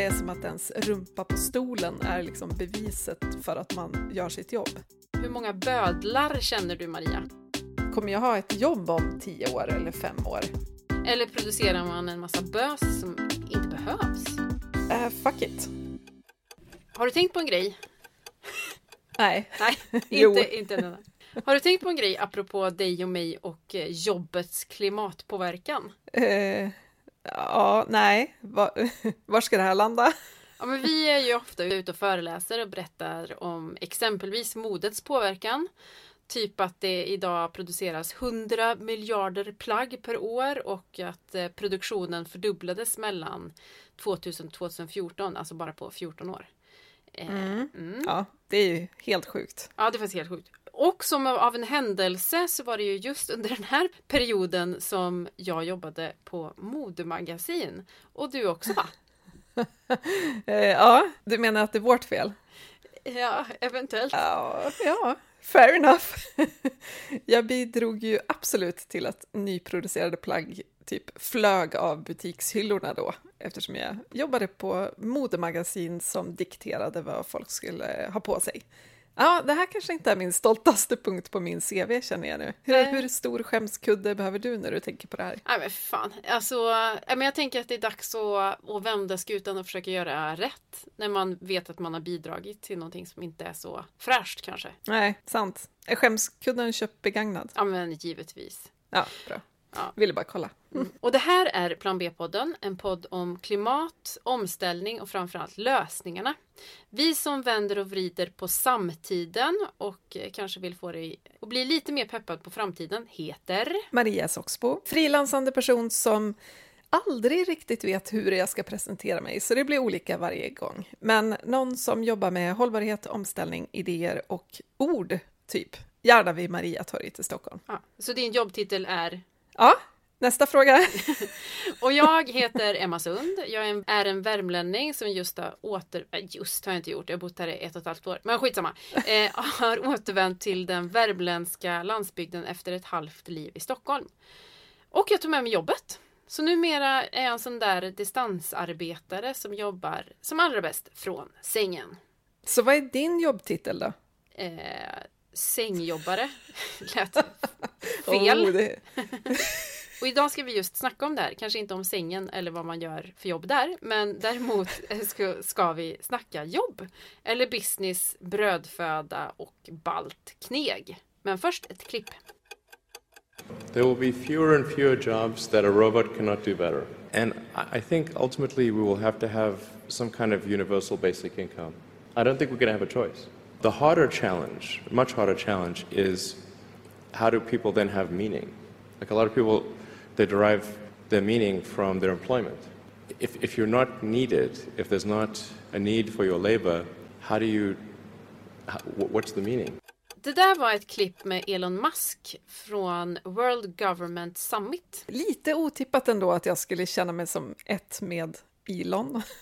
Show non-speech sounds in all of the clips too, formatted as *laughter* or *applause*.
det är som att ens rumpa på stolen är liksom beviset för att man gör sitt jobb. Hur många bödlar känner du Maria? Kommer jag ha ett jobb om tio år eller fem år? Eller producerar man en massa bös som inte behövs? Uh, fuck it. Har du tänkt på en grej? Nej. Nej, *laughs* inte, inte en enda. Har du tänkt på en grej apropå dig och mig och eh, jobbets klimatpåverkan? Uh, ja, nej. Var, *laughs* var ska det här landa? Ja, men vi är ju ofta ute och föreläser och berättar om exempelvis modets påverkan. Typ att det idag produceras 100 miljarder plagg per år och att eh, produktionen fördubblades mellan 2000 och 2014, alltså bara på 14 år. Mm. Mm. Ja, det är ju helt sjukt. Ja, det är faktiskt helt sjukt. Och som av en händelse så var det ju just under den här perioden som jag jobbade på modemagasin. Och du också va? *laughs* ja, du menar att det är vårt fel? Ja, eventuellt. Ja, ja fair enough. *laughs* jag bidrog ju absolut till att nyproducerade plagg typ flög av butikshyllorna då, eftersom jag jobbade på modemagasin som dikterade vad folk skulle ha på sig. Ja, det här kanske inte är min stoltaste punkt på min CV känner jag nu. Hur, hur stor skämskudde behöver du när du tänker på det här? Nej men fan, alltså, jag tänker att det är dags att, att vända skutan och försöka göra rätt. När man vet att man har bidragit till någonting som inte är så fräscht kanske. Nej, sant. Är skämskudden köpt begagnad? Ja men givetvis. Ja, bra. Ja. Ville bara kolla. Mm. Och det här är Plan B-podden, en podd om klimat, omställning och framförallt lösningarna. Vi som vänder och vrider på samtiden och kanske vill få dig att bli lite mer peppad på framtiden heter Maria Soxbo, frilansande person som aldrig riktigt vet hur jag ska presentera mig, så det blir olika varje gång. Men någon som jobbar med hållbarhet, omställning, idéer och ord, typ. Gärna vid Mariatorget i Stockholm. Ja, så din jobbtitel är Ja, nästa fråga. *laughs* och jag heter Emma Sund. Jag är en, är en värmlänning som just har åter... Just har jag inte gjort, jag har bott här i ett och ett halvt år. Men skitsamma. Eh, *laughs* har återvänt till den värmländska landsbygden efter ett halvt liv i Stockholm. Och jag tog med mig jobbet. Så numera är jag en sån där distansarbetare som jobbar som allra bäst från sängen. Så vad är din jobbtitel då? Eh, sängjobbare. *laughs* Lät fel. Oh, det... och idag ska vi just snacka om det här. Kanske inte om sängen eller vad man gör för jobb där. Men däremot *laughs* ska, ska vi snacka jobb. Eller business, brödföda och balt kneg. Men först ett klipp. There will be fewer and fewer jobs that a robot cannot do better. And I think ultimately we will have to have some kind of universal basic income. I don't think we're going to have a choice. The harder challenge, much harder challenge, is how do people then have meaning? Like a lot of people, they derive their meaning from their employment. If, if you're not needed, if there's not a need for your labor, how do you, how, what's the meaning? Det där var ett klipp med Elon Musk från World Government Summit. Lite otippat ändå att jag skulle känna mig som ett med Elon. *laughs*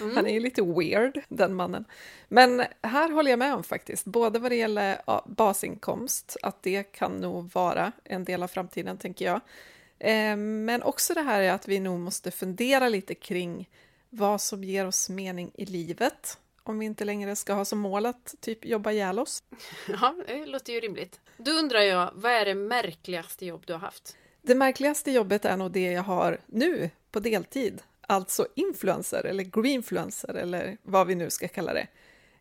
Mm. Han är ju lite weird, den mannen. Men här håller jag med om faktiskt, både vad det gäller basinkomst, att det kan nog vara en del av framtiden, tänker jag. Eh, men också det här att vi nog måste fundera lite kring vad som ger oss mening i livet, om vi inte längre ska ha som mål att typ jobba ihjäl oss. *laughs* Ja, det låter ju rimligt. Då undrar jag, vad är det märkligaste jobb du har haft? Det märkligaste jobbet är nog det jag har nu på deltid, alltså influencer eller greenfluencer eller vad vi nu ska kalla det.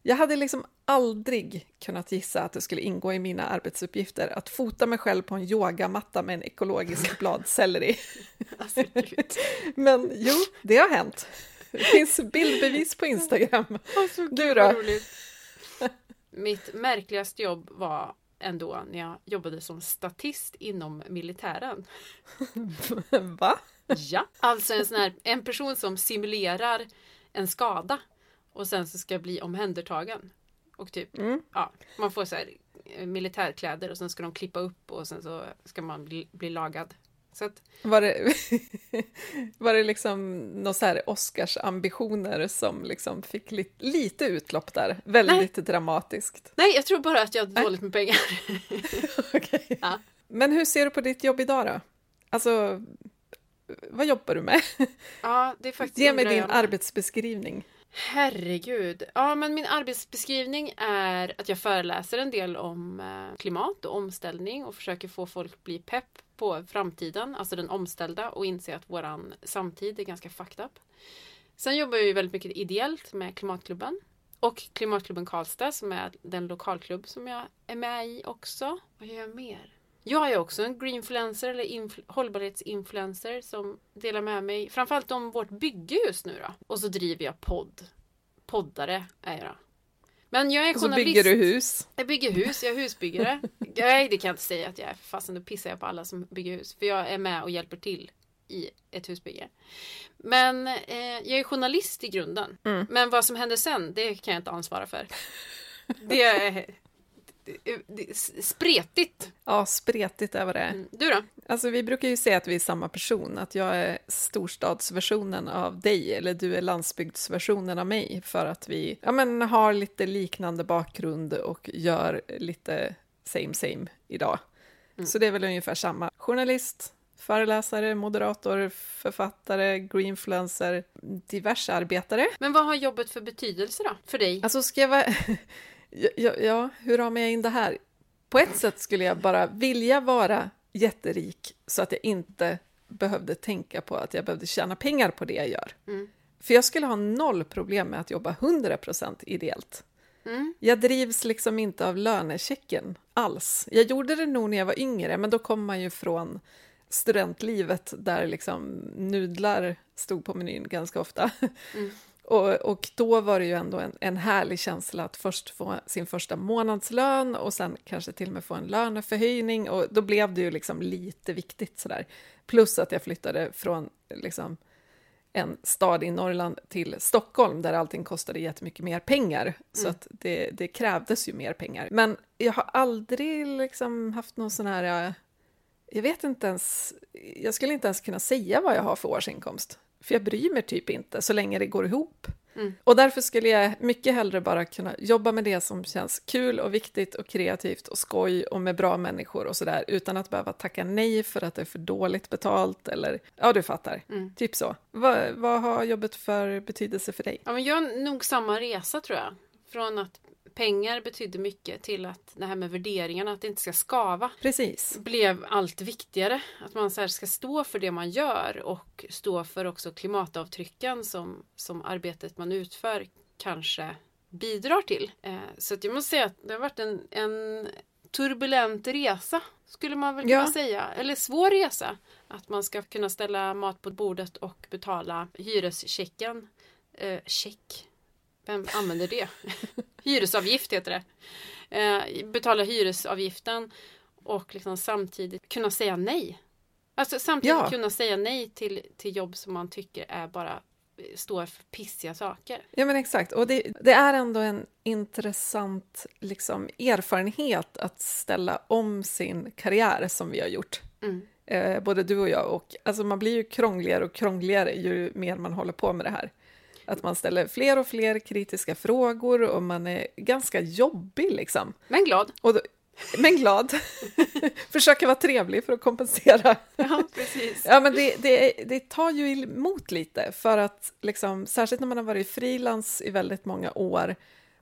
Jag hade liksom aldrig kunnat gissa att det skulle ingå i mina arbetsuppgifter att fota mig själv på en yogamatta med en ekologisk *laughs* bladselleri. Alltså, Men jo, det har hänt. Det finns bildbevis på Instagram. Alltså, du då? Mitt märkligaste jobb var ändå när jag jobbade som statist inom militären. *laughs* Va? Ja, alltså en sån här, en person som simulerar en skada och sen så ska bli omhändertagen. Och typ, mm. ja, man får så här eh, militärkläder och sen ska de klippa upp och sen så ska man bli, bli lagad. Så att... Var det, *laughs* var det liksom några så här Oscars ambitioner som liksom fick li, lite utlopp där? Väldigt Nej. dramatiskt. Nej, jag tror bara att jag har dåligt med pengar. *laughs* okay. ja. Men hur ser du på ditt jobb idag då? Alltså, vad jobbar du med? Ja, det är faktiskt Ge mig din jag arbetsbeskrivning. Herregud. Ja, men min arbetsbeskrivning är att jag föreläser en del om eh, klimat och omställning och försöker få folk bli pepp på framtiden, alltså den omställda och inse att våran samtid är ganska fucked up. Sen jobbar ju väldigt mycket ideellt med Klimatklubben och Klimatklubben Karlstad som är den lokalklubb som jag är med i också. Vad gör jag mer? Jag är också en greenfluencer eller influ- hållbarhetsinfluencer som delar med mig framförallt om vårt bygge just nu då. Och så driver jag podd. Poddare är jag. Men jag är Och så journalist. bygger du hus. Jag bygger hus, jag är husbyggare. Nej, det kan jag inte säga att jag är. För fasen, då pissar jag på alla som bygger hus. För jag är med och hjälper till i ett husbygge. Men eh, jag är journalist i grunden. Mm. Men vad som händer sen, det kan jag inte ansvara för. Det är, det det spretigt. Ja, spretigt är vad det är. Mm. Du då? Alltså vi brukar ju säga att vi är samma person, att jag är storstadsversionen av dig eller du är landsbygdsversionen av mig för att vi ja, men, har lite liknande bakgrund och gör lite same same idag. Mm. Så det är väl ungefär samma. Journalist, föreläsare, moderator, författare, greenfluencer, diverse arbetare. Men vad har jobbet för betydelse då? För dig? Alltså ska jag vara... *laughs* ja, ja, hur ramar jag in det här? På ett sätt skulle jag bara vilja vara jätterik så att jag inte behövde tänka på att jag behövde tjäna pengar på det jag gör. Mm. För jag skulle ha noll problem med att jobba 100% ideellt. Mm. Jag drivs liksom inte av lönechecken alls. Jag gjorde det nog när jag var yngre, men då kom man ju från studentlivet där liksom nudlar stod på menyn ganska ofta. Mm. Och, och då var det ju ändå en, en härlig känsla att först få sin första månadslön och sen kanske till och med få en löneförhöjning och då blev det ju liksom lite viktigt sådär. Plus att jag flyttade från liksom en stad i Norrland till Stockholm där allting kostade jättemycket mer pengar. Så Mm. att det, det krävdes ju mer pengar. Men jag har aldrig liksom haft någon sån här... eh, Jag vet inte ens... Jag skulle inte ens kunna säga vad jag har för årsinkomst. För jag bryr mig typ inte så länge det går ihop. Mm. Och därför skulle jag mycket hellre bara kunna jobba med det som känns kul och viktigt och kreativt och skoj och med bra människor och sådär utan att behöva tacka nej för att det är för dåligt betalt eller ja, du fattar. Mm. Typ så. Vad, vad har jobbet för betydelse för dig? Ja, men jag har nog samma resa tror jag. Från att pengar betydde mycket till att det här med värderingarna, att det inte ska skava, Precis. blev allt viktigare. Att man så ska stå för det man gör och stå för också klimatavtrycken som, som arbetet man utför kanske bidrar till. Eh, så att jag måste säga att det har varit en, en turbulent resa, skulle man väl kunna Ja. säga. Eller svår resa. Att man ska kunna ställa mat på bordet och betala hyreschecken. Eh, check. Vem använder det? *laughs* Hyresavgift heter det. Eh, betala hyresavgiften och liksom samtidigt kunna säga nej. Alltså samtidigt Ja. kunna säga nej till, till jobb som man tycker är bara eh, står för pissiga saker. Ja, men exakt. Och det, det är ändå en intressant liksom, erfarenhet att ställa om sin karriär som vi har gjort. Mm. Eh, både du och jag. Och, alltså, man blir ju krångligare och krångligare ju mer man håller på med det här. Att man ställer fler och fler kritiska frågor och man är ganska jobbig liksom. Men glad. Då, men glad. *laughs* Försöker vara trevlig för att kompensera. Ja, precis. Ja, men det, det, det tar ju emot lite, för att liksom, särskilt när man har varit frilans i väldigt många år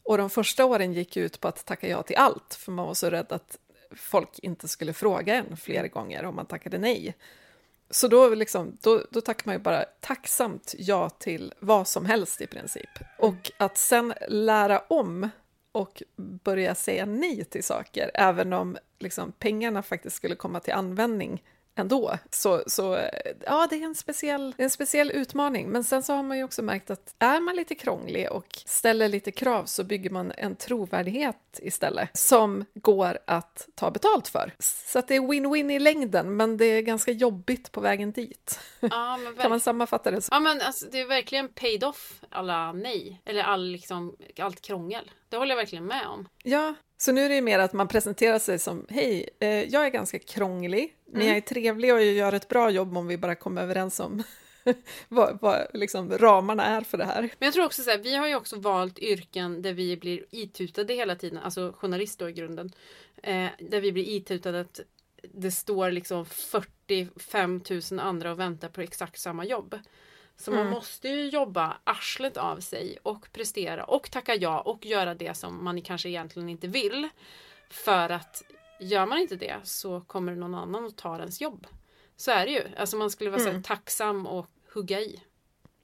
och de första åren gick ut på att tacka ja till allt, för man var så rädd att folk inte skulle fråga en fler gånger om man tackade nej. Så då, liksom, då, då tackar man ju bara tacksamt ja till vad som helst i princip. Och att sen lära om och börja säga nej till saker, även om liksom, pengarna faktiskt skulle komma till användning ändå. Så, så ja, det är en speciell, en speciell utmaning. Men sen så har man ju också märkt att är man lite krånglig och ställer lite krav så bygger man en trovärdighet istället som går att ta betalt för. Så att det är win-win i längden, men det är ganska jobbigt på vägen dit. Ja, *laughs* Kan man sammanfatta det så? Ja men alltså, det är verkligen paid off alla nej. Eller all, liksom, allt krångel. Det håller jag verkligen med om. Ja, så nu är det ju mer att man presenterar sig som hej, eh, jag är ganska krånglig, men jag är trevlig och jag gör ett bra jobb om vi bara kommer överens om *laughs* vad, vad liksom, ramarna är för det här. Men jag tror också så här, vi har ju också valt yrken där vi blir itutade hela tiden, alltså journalist då i grunden. Eh, där vi blir itutade att det står liksom 40 45 000 andra och väntar på exakt samma jobb. Så man måste ju jobba arslet av sig och prestera och tacka ja och göra det som man kanske egentligen inte vill. För att gör man inte det så kommer någon annan att ta ens jobb. Så är det ju. Alltså man skulle vara så här tacksam och hugga i.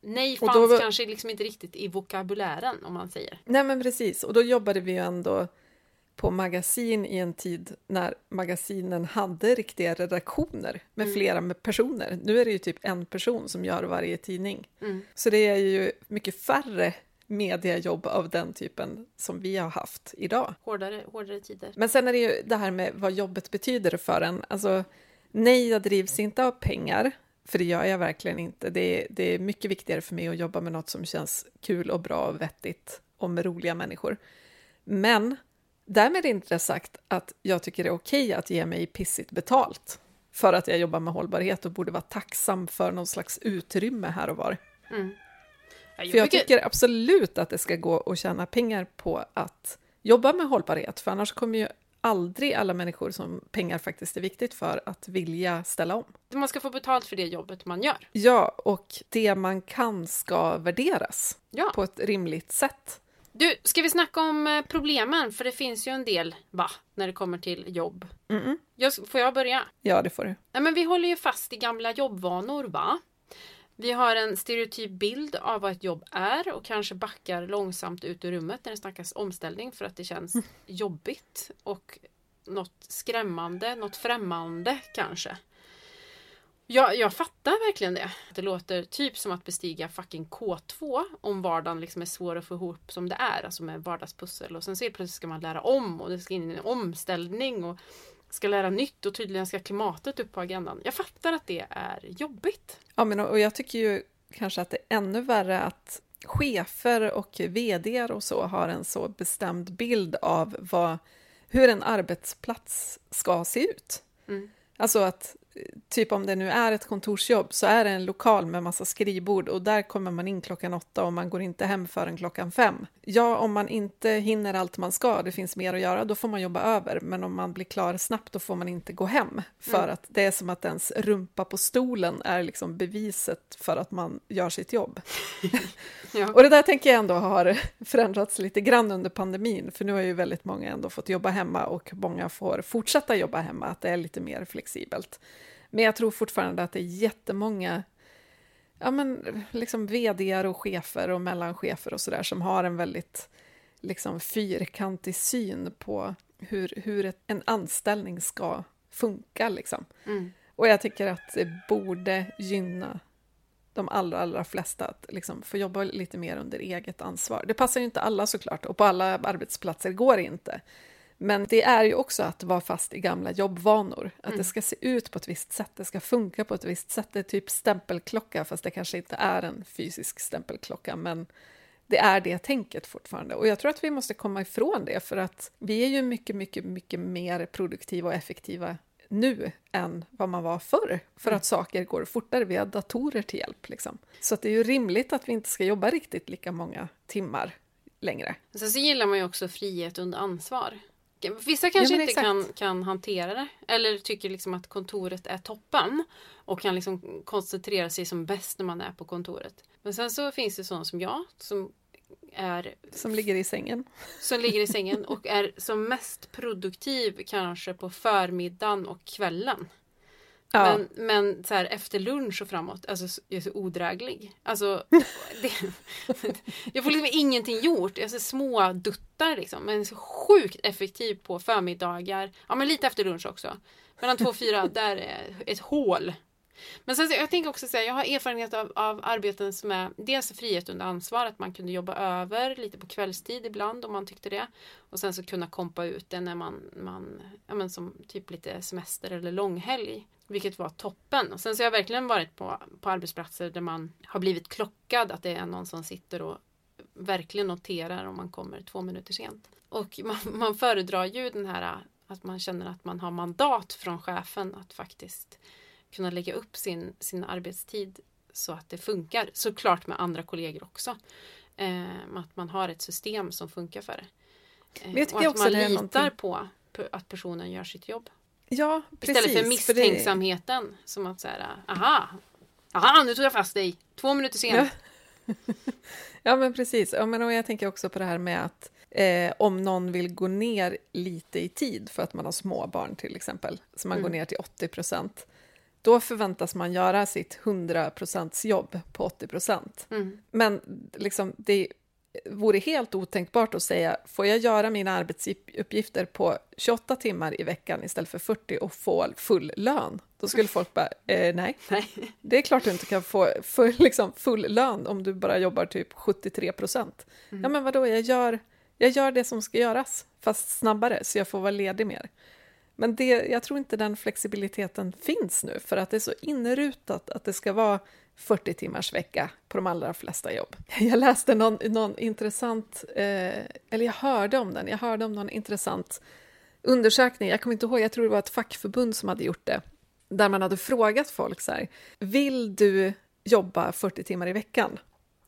Nej fanns då- kanske liksom inte riktigt i vokabulären om man säger. Nej men precis, och då jobbade vi ju ändå på magasin i en tid när magasinen hade riktiga redaktioner med flera med personer. Nu är det ju typ en person som gör varje tidning. Mm. Så det är ju mycket färre mediajobb av den typen som vi har haft idag. Hårdare, hårdare tider. Men sen är det ju det här med vad jobbet betyder för en. Alltså, nej, jag drivs inte av pengar, för det gör jag verkligen inte. Det är, det är mycket viktigare för mig att jobba med något som känns kul och bra och vettigt och med roliga människor. Men därmed inte sagt att jag tycker det är okej att ge mig pissigt betalt för att jag jobbar med hållbarhet och borde vara tacksam för någon slags utrymme här och var. Mm. Ja, jag För jag tycker- tycker absolut att det ska gå att tjäna pengar på att jobba med hållbarhet, för annars kommer ju aldrig alla människor som pengar faktiskt är viktigt för att vilja ställa om. Man ska få betalt för det jobbet man gör. Ja, och det man kan ska värderas Ja. på ett rimligt sätt. Du, ska vi snacka om eh, problemen? För det finns ju en del, va, när det kommer till jobb. Mm-mm. Jag, får jag börja? Ja, det får du. Nej, men vi håller ju fast i gamla jobbvanor, va? Vi har en stereotyp bild av vad ett jobb är och kanske backar långsamt ut ur rummet när det snackas omställning för att det känns jobbigt och något skrämmande, något främmande kanske. Jag, jag fattar verkligen det. Det låter typ som att bestiga fucking K2 om vardagen liksom är svår att få ihop som det är, alltså med vardagspussel. Och sen så plötsligt ska man lära om och det ska in i en omställning och ska lära nytt och tydligen ska klimatet upp på agendan. Jag fattar att det är jobbigt. Ja, men och jag tycker ju kanske att det är ännu värre att chefer och vd och så har en så bestämd bild av vad, hur en arbetsplats ska se ut. Mm. Alltså att typ om det nu är ett kontorsjobb så är det en lokal med massa skrivbord och där kommer man in klockan åtta och man går inte hem förrän klockan fem. Ja, om man inte hinner allt man ska, det finns mer att göra, då får man jobba över. Men om man blir klar snabbt, då får man inte gå hem. För att det är som att ens rumpa på stolen är liksom beviset för att man gör sitt jobb. *laughs* Ja. Och det där tänker jag ändå har förändrats lite grann under pandemin, för nu har ju väldigt många ändå fått jobba hemma och många får fortsätta jobba hemma, att det är lite mer flexibelt. Men jag tror fortfarande att det är jättemånga ja, men, liksom vd och chefer och mellanchefer och sådär som har en väldigt liksom, fyrkantig syn på hur, hur ett, en anställning ska funka. Liksom. Mm. Och jag tycker att det borde gynna de allra, allra flesta att liksom få jobba lite mer under eget ansvar. Det passar ju inte alla såklart, och på alla arbetsplatser går det inte. Men det är ju också att vara fast i gamla jobbvanor. Att det ska se ut på ett visst sätt, det ska funka på ett visst sätt. Det är typ stämpelklocka, fast det kanske inte är en fysisk stämpelklocka, men det är det tänket fortfarande. Och jag tror att vi måste komma ifrån det, för att vi är ju mycket, mycket, mycket mer produktiva och effektiva nu än vad man var förr, för att saker går fortare. Vi har datorer till hjälp. Liksom. Så det är ju rimligt att vi inte ska jobba riktigt lika många timmar längre. Sen så gillar man ju också frihet under ansvar. Vissa kanske men inte exakt. kan, kan hantera det. Eller tycker liksom att kontoret är toppen. Och kan liksom koncentrera sig som bäst när man är på kontoret. Men sen så finns det sådana som jag. Som är Som ligger i sängen. som ligger i sängen *laughs* och är som mest produktiv kanske på förmiddagen och kvällen. Ja. Men, men så här, efter lunch och framåt, alltså så- jag är så odräglig. Alltså, *laughs* det, jag får liksom ingenting gjort. Jag är så små duttar liksom. Men så sjukt effektiv på förmiddagar. Ja men lite efter lunch också. Mellan två och fyra, *laughs* där är ett hål. Men sen, jag tänker också säga, jag har erfarenhet av, av arbeten som är dels frihet under ansvar, att man kunde jobba över lite på kvällstid ibland om man tyckte det. Och sen så kunna kompa ut det när man, man ja men som typ lite semester eller långhelg. Vilket var toppen. Och sen så har jag verkligen varit på, på arbetsplatser där man har blivit klockad, att det är någon som sitter och verkligen noterar om man kommer två minuter sent. Och man, man föredrar ju den här att man känner att man har mandat från chefen att faktiskt kunna lägga upp sin, sin arbetstid så att det funkar. Såklart med andra kollegor också. Eh, att man har ett system som funkar för det. Eh, Men jag och att också man det litar någonting- på att personen gör sitt jobb. Ja, precis. Istället för det- misstänksamheten. Som att så här, aha, aha, nu tog jag fast dig. Två minuter sent. *laughs* Ja, men precis. Ja, men och jag tänker också på det här med att eh, om någon vill gå ner lite i tid för att man har små barn till exempel, så man går ner till 80 procent, då förväntas man göra sitt 100% jobb på 80 procent. Mm. Men liksom, det vore helt otänkbart att säga, får jag göra mina arbetsuppgifter på 28 timmar i veckan istället för 40 och få full lön? Då skulle folk bara, *laughs* eh, nej, Nej. det är klart du inte kan få full, liksom, full lön om du bara jobbar typ 73 procent. Ja, men vadå, jag gör, jag gör det som ska göras, fast snabbare, så jag får vara ledig mer. Men det, jag tror inte den flexibiliteten finns nu, för att det är så inrutat att det ska vara 40 timmars vecka på de allra flesta jobb. *laughs* Jag läste någon, någon intressant, eh, eller jag hörde om den, jag hörde om någon intressant undersökning, jag kommer inte ihåg, jag tror det var ett fackförbund som hade gjort det, där man hade frågat folk så här, vill du jobba 40 timmar i veckan?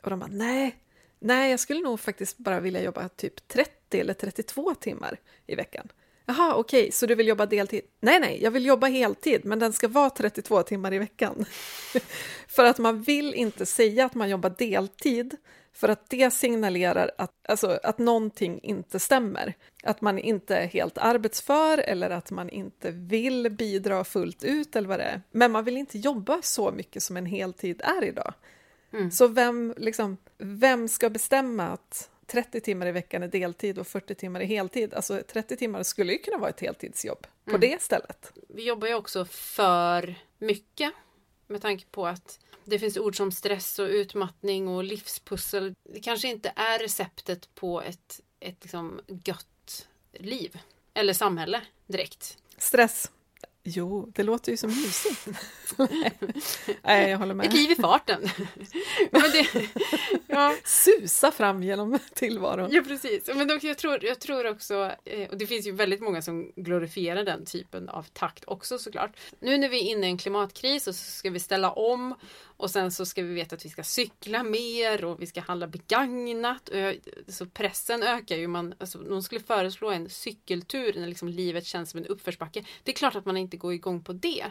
Och de bara, nej, nej, jag skulle nog faktiskt bara vilja jobba typ 30 eller 32 timmar i veckan. Jaha, okej, så du vill jobba deltid? Nej, nej, jag vill jobba heltid, men den ska vara 32 timmar i veckan. *laughs* för att man vill inte säga att man jobbar deltid, för att det signalerar att, alltså, att någonting inte stämmer. Att man inte är helt arbetsför eller att man inte vill bidra fullt ut eller vad det är. Men man vill inte jobba så mycket som en heltid är idag. Så vem, liksom, vem ska bestämma att 30 timmar i veckan är deltid och 40 timmar är heltid? Alltså 30 timmar skulle ju kunna vara ett heltidsjobb på det stället. Vi jobbar ju också för mycket. Med tanke på att det finns ord som stress och utmattning och livspussel. Det kanske inte är receptet på ett, ett liksom gött liv. Eller samhälle direkt. Stress. Jo, det låter ju som mysigt. *laughs* Nej, jag håller med. Ett liv i farten. *laughs* Men det, ja, Susa fram genom tillvaron. ja, precis. Men jag, tror, jag tror också, eh, och det finns ju väldigt många som glorifierar den typen av takt också såklart. Nu när vi är inne i en klimatkris och så ska vi ställa om och sen så ska vi veta att vi ska cykla mer och vi ska handla begagnat. Så pressen ökar ju. Man, alltså, någon skulle föreslå en cykeltur när liksom livet känns som en uppförsbacke. Det är klart att man inte går igång på det.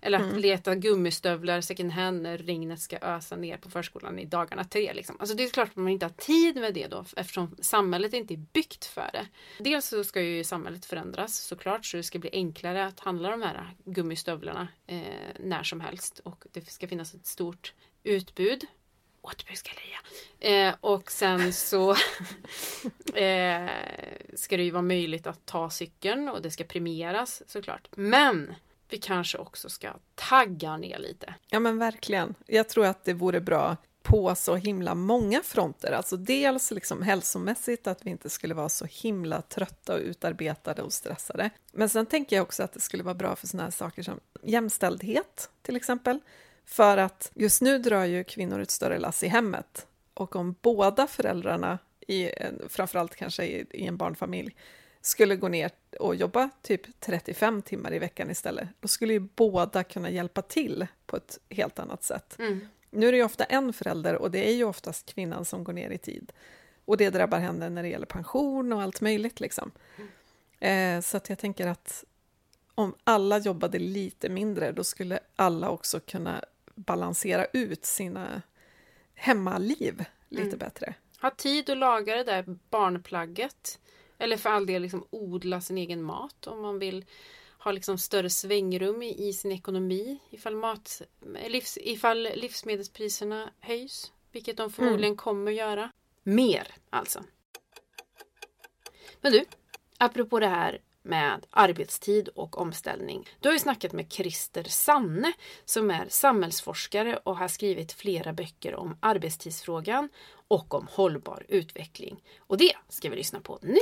Eller att leta gummistövlar second hand när regnet ska ösa ner på förskolan i dagarna tre. Liksom. Alltså det är klart att man inte har tid med det då eftersom samhället inte är byggt för det. Dels så ska ju samhället förändras såklart så det ska bli enklare att handla de här gummistövlarna eh, när som helst och det ska finnas ett stort utbud återbruksgalleria. Eh, och sen så *laughs* eh, ska det ju vara möjligt att ta cykeln och det ska premieras såklart. Men vi kanske också ska tagga ner lite. Ja, men verkligen. Jag tror att det vore bra på så himla många fronter. Alltså dels liksom hälsomässigt, att vi inte skulle vara så himla trötta och utarbetade och stressade. Men sen tänker jag också att det skulle vara bra för sådana här saker som jämställdhet, till exempel. För att just nu drar ju kvinnor ett större lass i hemmet. Och om båda föräldrarna, i en, framförallt kanske i, i en barnfamilj, skulle gå ner och jobba typ 35 timmar i veckan istället, då skulle ju båda kunna hjälpa till på ett helt annat sätt. Mm. Nu är det ju ofta en förälder och det är ju oftast kvinnan som går ner i tid. Och det drabbar henne när det gäller pension och allt möjligt. Liksom. Eh, så att jag tänker att om alla jobbade lite mindre, då skulle alla också kunna balansera ut sina hemmaliv lite Mm. bättre. Ha tid att laga det där barnplagget. Eller för all del liksom odla sin egen mat om man vill ha liksom större svängrum i, i sin ekonomi ifall, mat, livs, ifall livsmedelspriserna höjs. Vilket de förmodligen kommer göra. Mer alltså. Men du, apropå det här med arbetstid och omställning. Du har ju snackat med Christer Sanne som är samhällsforskare och har skrivit flera böcker om arbetstidsfrågan och om hållbar utveckling. Och det ska vi lyssna på nu.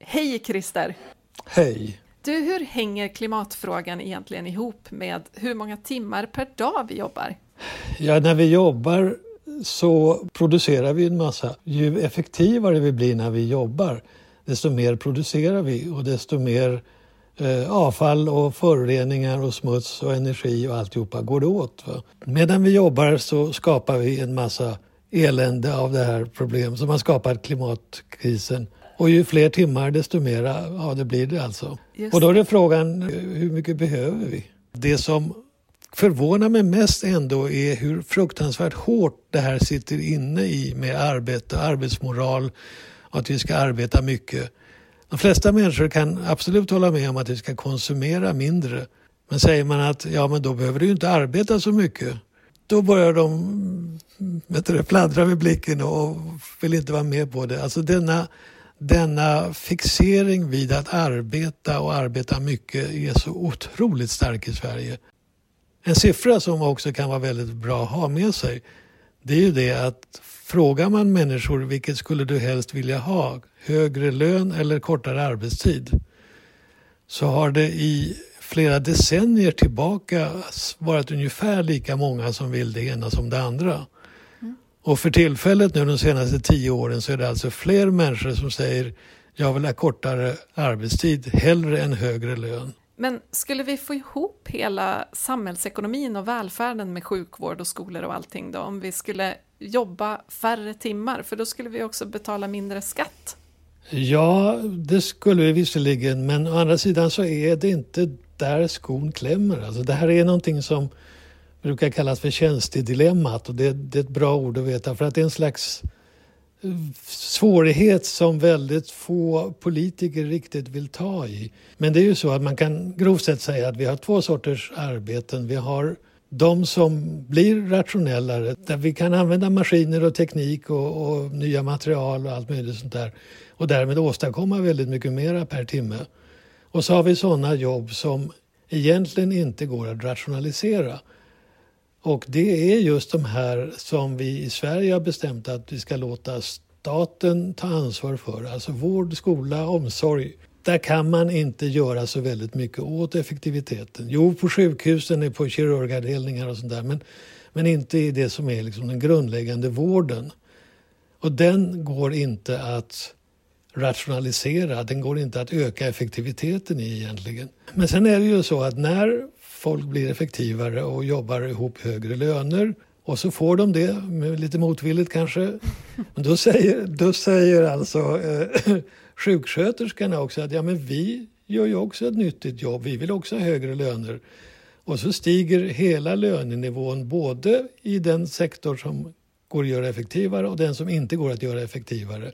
Hej Christer! Hej! Du, hur hänger klimatfrågan egentligen ihop med hur många timmar per dag vi jobbar? Ja, när vi jobbar så producerar vi en massa. Ju effektivare vi blir när vi jobbar, desto mer producerar vi och desto mer eh, avfall och föroreningar och smuts och energi och alltihopa går det åt. Va? Medan vi jobbar så skapar vi en massa elände av det här problemet som har skapat klimatkrisen. Och ju fler timmar desto mera, ja det blir det alltså. Just Och då är det frågan, hur mycket behöver vi? Det som förvånar mig mest ändå är hur fruktansvärt hårt det här sitter inne i med arbete, arbetsmoral och att vi ska arbeta mycket. De flesta människor kan absolut hålla med om att vi ska konsumera mindre. Men säger man att ja, men då behöver du inte arbeta så mycket. Då börjar de vet du, fladdra med blicken och vill inte vara med på det. Alltså denna, denna fixering vid att arbeta och arbeta mycket är så otroligt stark i Sverige. En siffra som också kan vara väldigt bra att ha med sig det är ju det att frågar man människor vilket skulle du helst vilja ha, högre lön eller kortare arbetstid? Så har det i flera decennier tillbaka varit ungefär lika många som vill det ena som det andra. Och för tillfället nu de senaste tio åren så är det alltså fler människor som säger jag vill ha kortare arbetstid hellre än högre lön. Men skulle vi få ihop hela samhällsekonomin och välfärden med sjukvård och skolor och allting då, om vi skulle jobba färre timmar, för då skulle vi också betala mindre skatt? Ja, det skulle vi visserligen, men å andra sidan så är det inte där skon klämmer. Alltså det här är någonting som brukar kallas för tjänstedilemmat och det, det är ett bra ord att veta för att det är en slags eh, svårighet som väldigt få politiker riktigt vill ta i. Men det är ju så att man kan grovt sett säga att vi har två sorters arbeten. Vi har de som blir rationellare, där vi kan använda maskiner och teknik och, och nya material och allt möjligt sånt där och därmed åstadkomma väldigt mycket mera per timme. Och så har vi sådana jobb som egentligen inte går att rationalisera. Och det är just de här som vi i Sverige har bestämt att vi ska låta staten ta ansvar för. Alltså vård, skola, omsorg. Där kan man inte göra så väldigt mycket åt effektiviteten. Jo, på sjukhusen, på kirurgavdelningar och sånt där. Men, men inte i det som är liksom den grundläggande vården. Och den går inte att rationalisera, den går inte att öka effektiviteten i egentligen. Men sen är det ju så att när folk blir effektivare och jobbar ihop högre löner. Och så får de det, lite motvilligt kanske. Men då säger, då säger alltså eh, sjuksköterskorna också att ja, men vi gör ju också ett nyttigt jobb, vi vill också ha högre löner. Och så stiger hela lönenivån både i den sektor som går att göra effektivare och den som inte går att göra effektivare.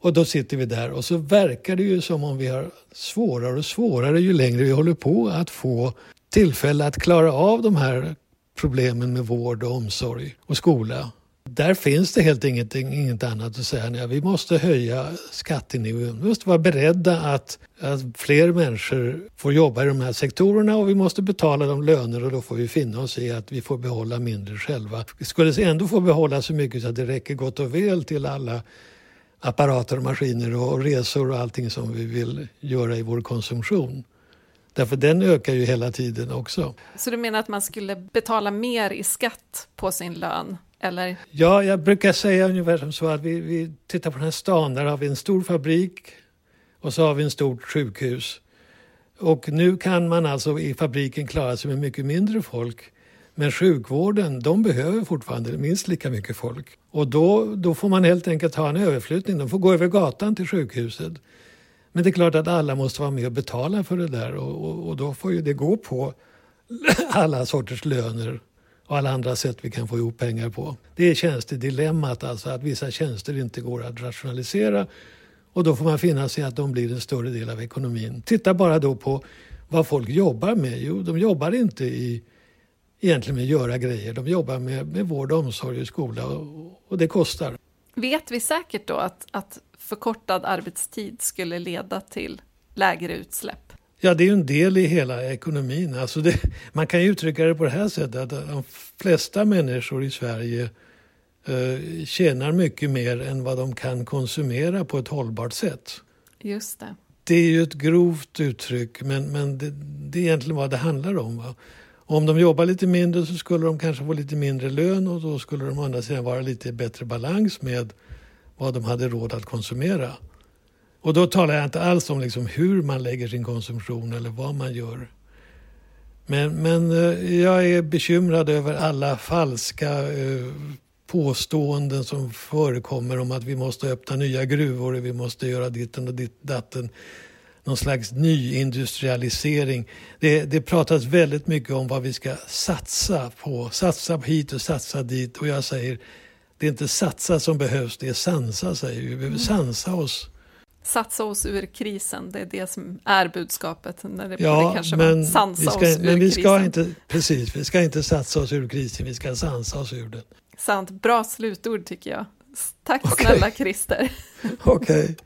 Och då sitter vi där och så verkar det ju som om vi har svårare och svårare ju längre vi håller på att få tillfälle att klara av de här problemen med vård och omsorg och skola. Där finns det helt ingenting, inget annat att säga. Nej, vi måste höja skattenivån. Vi måste vara beredda att, att fler människor får jobba i de här sektorerna och vi måste betala dem löner och då får vi finna oss i att vi får behålla mindre själva. Vi skulle ändå få behålla så mycket så att det räcker gott och väl till alla apparater och maskiner och resor och allting som vi vill göra i vår konsumtion. Därför den ökar ju hela tiden också. Så du menar att man skulle betala mer i skatt på sin lön? Eller? Ja, jag brukar säga ungefär som så att vi, vi tittar på den här stan, där har vi en stor fabrik och så har vi en stort sjukhus. Och nu kan man alltså i fabriken klara sig med mycket mindre folk. Men sjukvården, de behöver fortfarande minst lika mycket folk. Och då, då får man helt enkelt ha en överflyttning. De får gå över gatan till sjukhuset. Men det är klart att alla måste vara med och betala för det där och, och, och då får ju det gå på alla sorters löner och alla andra sätt vi kan få ihop pengar på. Det är tjänstedilemmat, alltså att vissa tjänster inte går att rationalisera och då får man finna sig att de blir en större del av ekonomin. Titta bara då på vad folk jobbar med. Jo, de jobbar inte i, egentligen med att göra grejer. De jobbar med, med vård, omsorg och skola och, och det kostar. Vet vi säkert då att, att förkortad arbetstid skulle leda till lägre utsläpp? Ja, det är ju en del i hela ekonomin. Alltså det, man kan ju uttrycka det på det här sättet att de flesta människor i Sverige eh, tjänar mycket mer än vad de kan konsumera på ett hållbart sätt. Just det. Det är ju ett grovt uttryck, men, men det, det är egentligen vad det handlar om. Va? Om de jobbar lite mindre så skulle de kanske få lite mindre lön och då skulle de å andra sidan vara lite bättre balans med vad de hade råd att konsumera. Och då talar jag inte alls om liksom hur man lägger sin konsumtion eller vad man gör. Men, men eh, jag är bekymrad över alla falska eh, påståenden som förekommer om att vi måste öppna nya gruvor och vi måste göra ditten och ditt, datten. Någon slags nyindustrialisering. Det, det pratas väldigt mycket om vad vi ska satsa på. Satsa hit och satsa dit. Och jag säger, det är inte satsa som behövs, det är sansa säger vi. Vi behöver sansa oss. Satsa oss ur krisen, det är det som är budskapet. När det, Ja, kanske men, var sansa vi ska, oss ur men vi ska krisen. inte, precis, vi ska inte satsa oss ur krisen, vi ska sansa oss ur den. Sant, bra slutord tycker jag. Tack Okej. snälla Christer. *laughs* Okej.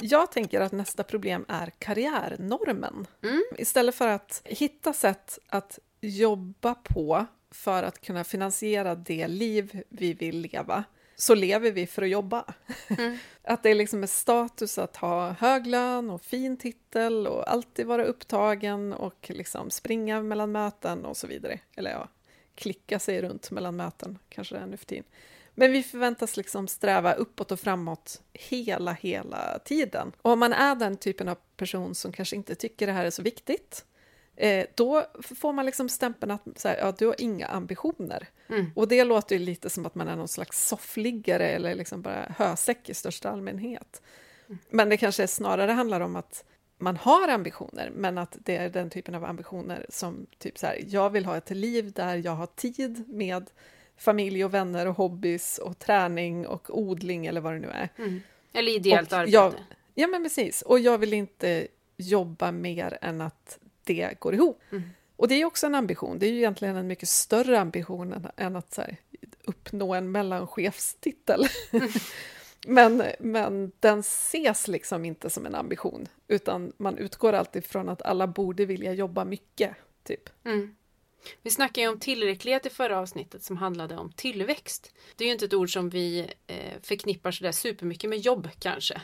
Jag tänker att nästa problem är karriärnormen. Mm. Istället för att hitta sätt att jobba på för att kunna finansiera det liv vi vill leva, så lever vi för att jobba. Mm. *laughs* Att det liksom är status att ha hög lön och fin titel och alltid vara upptagen och liksom springa mellan möten och så vidare. Eller ja, klicka sig runt mellan möten, kanske det är nu för tiden. Men vi förväntas liksom sträva uppåt och framåt hela, hela tiden. Och om man är den typen av person som kanske inte tycker det här är så viktigt, eh, då får man liksom stämpeln att så här, ja, du har inga ambitioner. Mm. Och det låter ju lite som att man är någon slags soffliggare eller liksom bara hösäck i största allmänhet. Men det kanske snarare handlar om att man har ambitioner, men att det är den typen av ambitioner som typ så här, jag vill ha ett liv där jag har tid med familj och vänner och hobbys och träning och odling eller vad det nu är. Mm. Eller ideellt Och arbete. jag- Ja, men precis. Och jag vill inte jobba mer än att det går ihop. Mm. Och det är också en ambition. Det är ju egentligen en mycket större ambition än, än att här, uppnå en mellanchefstitel. *laughs* men, men den ses liksom inte som en ambition, utan man utgår alltid från att alla borde vilja jobba mycket, typ. Mm. Vi snackade ju om tillräcklighet i förra avsnittet som handlade om tillväxt. Det är ju inte ett ord som vi eh, förknippar sådär supermycket med jobb kanske.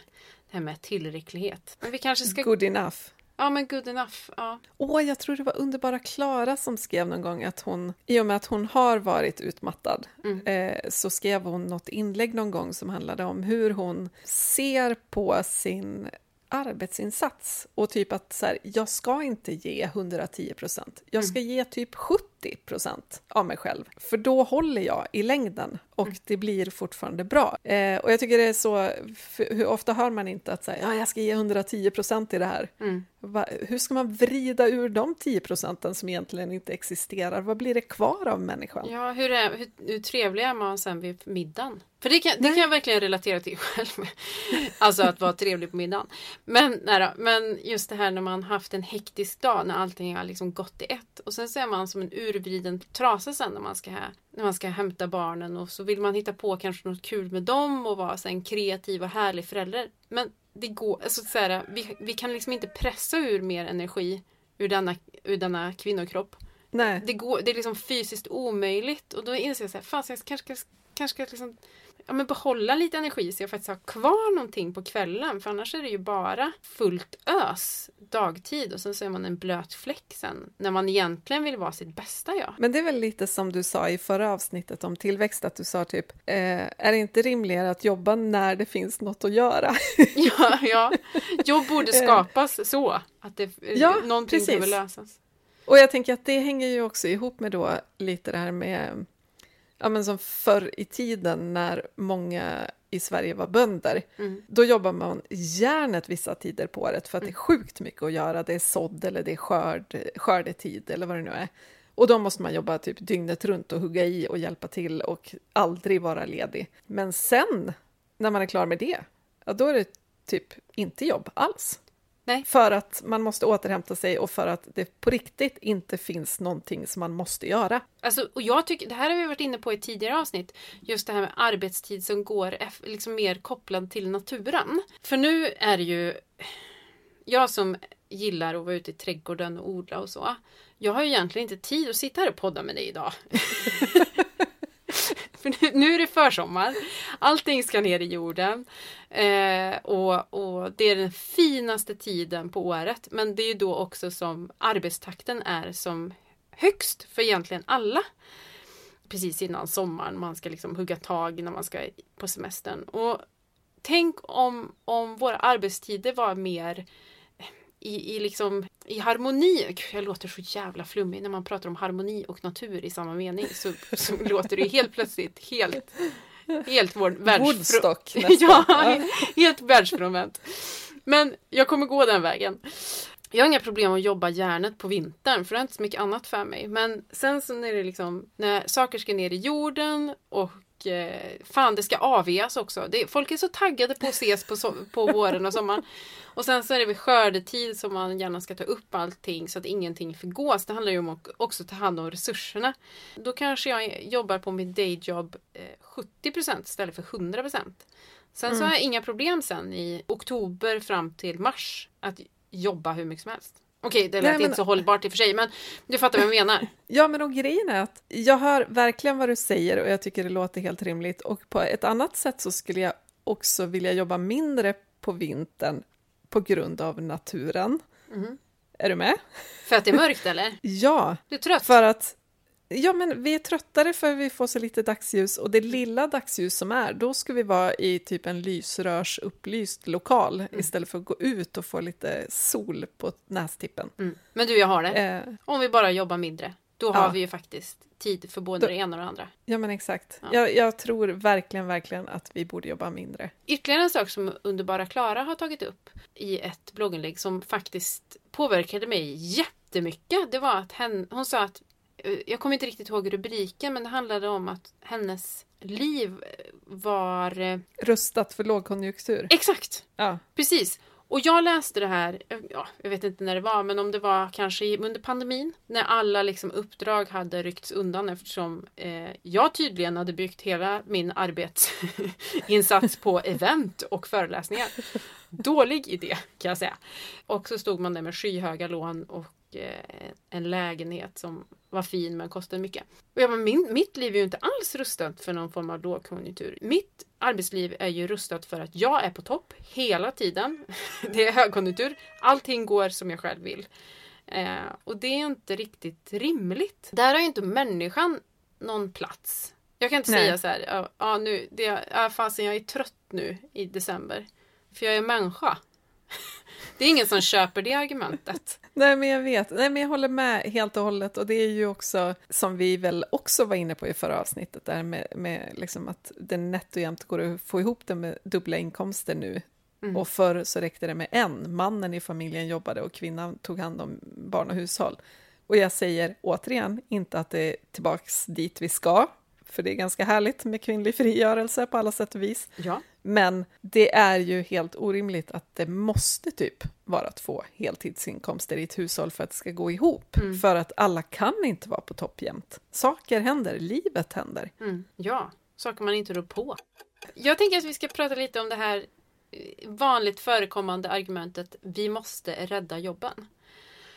Det här med tillräcklighet. Men vi kanske ska... Good enough. Ja men good enough. Ja. Åh, jag tror det var underbara Klara som skrev någon gång att hon, i och med att hon har varit utmattad, Mm. eh, så skrev hon något inlägg någon gång som handlade om hur hon ser på sin arbetsinsats och typ att så här, jag ska inte ge 110 procent. Jag ska ge typ 70 procent av mig själv, för då håller jag i längden och det blir fortfarande bra. Eh, och jag tycker det är så, hur ofta hör man inte att säga, ja, jag ska ge 110 procent i det här. Mm. Va, hur ska man vrida ur de 10 procenten som egentligen inte existerar? Vad blir det kvar av människan? Ja, hur, är, hur, hur trevlig är man sen vid middagen? För det kan, det kan jag verkligen relatera till *laughs* själv. Alltså att vara trevlig på middagen. Men, då, men just det här när man haft en hektisk dag när allting har liksom gått i ett. Och sen så är man som en urvriden trasa sen när man ska, när man ska hämta barnen och så vill man hitta på kanske något kul med dem och vara så en kreativ och härlig förälder. Men det går, alltså så här, vi, vi kan liksom inte pressa ur mer energi ur denna, ur denna kvinnokropp Nej, det, går, det är liksom fysiskt omöjligt och då inser jag så här, fan, så jag kanske kanske ska liksom, ja, men behålla lite energi så jag faktiskt har kvar någonting på kvällen för annars är det ju bara fullt ös dagtid och sen så är man en blöt fläck sen när man egentligen vill vara sitt bästa jag. men det är väl lite som du sa i förra avsnittet om tillväxt, att du sa typ, eh, är det inte rimligare att jobba när det finns något att göra? *laughs* Ja, ja. Jobb borde skapas så att det, Ja, någonting precis. behöver lösas. Och jag tänker att det hänger ju också ihop med då lite det här med, ja men som förr i tiden när många i Sverige var bönder. Mm. Då jobbar man järnet vissa tider på året för att det är sjukt mycket att göra. Det är sådd eller det är skörd, skördetid eller vad det nu är. Och då måste man jobba typ dygnet runt och hugga i och hjälpa till och aldrig vara ledig. Men sen, när man är klar med det, ja, då är det typ inte jobb alls. Nej. För att man måste återhämta sig och för att det på riktigt inte finns någonting som man måste göra. Alltså, och jag tycker, det här har vi varit inne på i tidigare avsnitt, just det här med arbetstid som går liksom mer kopplad till naturen. För nu är det ju, jag som gillar att vara ute i trädgården och odla och så, jag har ju egentligen inte tid att sitta här och podda med dig idag. *laughs* För nu, nu är det försommar, allting ska ner i jorden eh, och, och det är den finaste tiden på året. Men det är ju då också som arbetstakten är som högst för egentligen alla. Precis innan sommaren, man ska liksom hugga tag när man ska på semestern. Och tänk om, om våra arbetstider var mer i, i, liksom, i harmoni. Gud, jag låter så jävla flummig när man pratar om harmoni och natur i samma mening. Så, så *laughs* låter det helt plötsligt helt Helt vår Woodstock *laughs* ja, helt världsfrånvänt. Men jag kommer gå den vägen. Jag har inga problem att jobba järnet på vintern för det är inte så mycket annat för mig. Men sen så när det liksom, när saker ska ner i jorden och eh, fan det ska avveas också. Det, folk är så taggade på att ses på, so på våren och sommaren. *laughs* Och sen så är det vid skördetid som man gärna ska ta upp allting så att ingenting förgås. Det handlar ju om att också ta hand om resurserna. Då kanske jag jobbar på mitt dayjob eh, 70% istället för 100% Sen mm. så har jag inga problem sen i oktober fram till mars att jobba hur mycket som helst. Okej, det lät Nej, men... inte så hållbart i och för sig, men du fattar vad jag menar. *laughs* ja, men och grejen är att jag hör verkligen vad du säger och jag tycker det låter helt rimligt. Och på ett annat sätt så skulle jag också vilja jobba mindre på vintern på grund av naturen. Mm. Är du med? För att det är mörkt *laughs* eller? ja. Du är trött? För att Ja, men vi är tröttare för vi får så lite dagsljus och det lilla dagsljus som är, då ska vi vara i typ en lysrörsupplyst lokal mm. istället för att gå ut och få lite sol på nästippen. Mm. Men du, jag har det. Eh. Om vi bara jobbar mindre, då ja. har vi ju faktiskt tid för både då, det ena och det andra. Ja, men exakt. Ja. Jag, jag, tror verkligen, verkligen att vi borde jobba mindre. Ytterligare en sak som Underbara Klara har tagit upp i ett blogginlägg som faktiskt påverkade mig jättemycket, det var att hen, hon sa att jag kommer inte riktigt ihåg rubriken men det handlade om att hennes liv var... Eh, Rustat för lågkonjunktur. Exakt! Ja. Precis. Och jag läste det här, eh, ja, jag vet inte när det var, men om det var kanske under pandemin. När alla liksom uppdrag hade ryckts undan eftersom eh, jag tydligen hade byggt hela min arbetsinsats på event och föreläsningar. Dålig idé kan jag säga. Och så stod man där med skyhöga lån och eh, en lägenhet som var fin men kostade mycket. Och jag bara, min, mitt liv är ju inte alls rustat för någon form av lågkonjunktur. Mitt arbetsliv är ju rustat för att jag är på topp hela tiden. *laughs* Det är högkonjunktur. Allting går som jag själv vill. Eh, och det är inte riktigt rimligt. Där har ju inte människan någon plats. Jag kan inte Nej. säga så här, ja, ja nu, det, ja, fasen jag är trött nu i december. För jag är människa. *laughs* Det är ingen som köper det argumentet. *laughs* Nej, men jag vet. Nej, men jag håller med helt och hållet. Och det är ju också, som vi väl också var inne på i förra avsnittet, där med, med liksom att det nätt och jämnt går att få ihop det med dubbla inkomster nu. Mm. Och förr så räckte det med en. Mannen i familjen jobbade och kvinnan tog hand om barn och hushåll. Och jag säger återigen inte att det är tillbaks dit vi ska, för det är ganska härligt med kvinnlig frigörelse på alla sätt och vis. Ja. Men det är ju helt orimligt att det måste typ vara två heltidsinkomster i ett hushåll för att det ska gå ihop. Mm. För att alla kan inte vara på topp jämt. Saker händer, livet händer. Mm. Ja, saker man inte rår på. Jag tänker att vi ska prata lite om det här eh, vanligt förekommande argumentet vi måste rädda jobben.